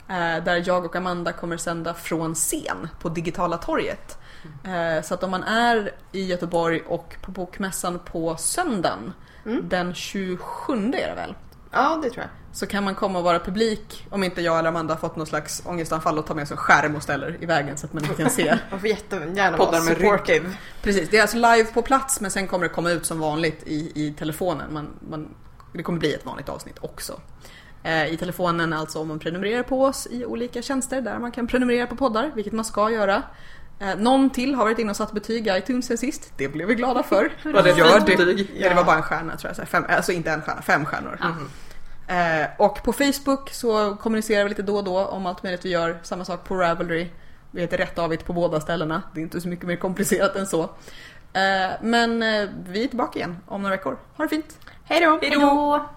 Eh, där jag och Amanda kommer sända från scen på Digitala torget. Eh, så att om man är i Göteborg och på Bokmässan på söndagen Mm. den 27 är det väl? Ja, det tror jag. Så kan man komma och vara publik om inte jag eller Amanda har fått någon slags ångestanfall och ta med sig en skärm och ställer i vägen så att man inte kan se. Man får jättegärna vara med supportive. Precis, det är alltså live på plats men sen kommer det komma ut som vanligt i, i telefonen. Man, man, det kommer bli ett vanligt avsnitt också. Eh, I telefonen alltså om man prenumererar på oss i olika tjänster där man kan prenumerera på poddar, vilket man ska göra. Eh, någon till har varit inne och satt betyg i iTunes sen sist. Det blev vi glada för. Var det Gör fint betyg? Ja, det var bara en stjärna tror jag. Fem, alltså inte en stjärna, fem stjärnor. Mhm. Eh, och på Facebook så kommunicerar vi lite då och då om allt möjligt vi gör. Samma sak på Ravelry. Vi heter rätt avigt på båda ställena. Det är inte så mycket mer komplicerat än så. Eh, men eh, vi är tillbaka igen om några veckor. Ha det fint! Hej då! Hej då!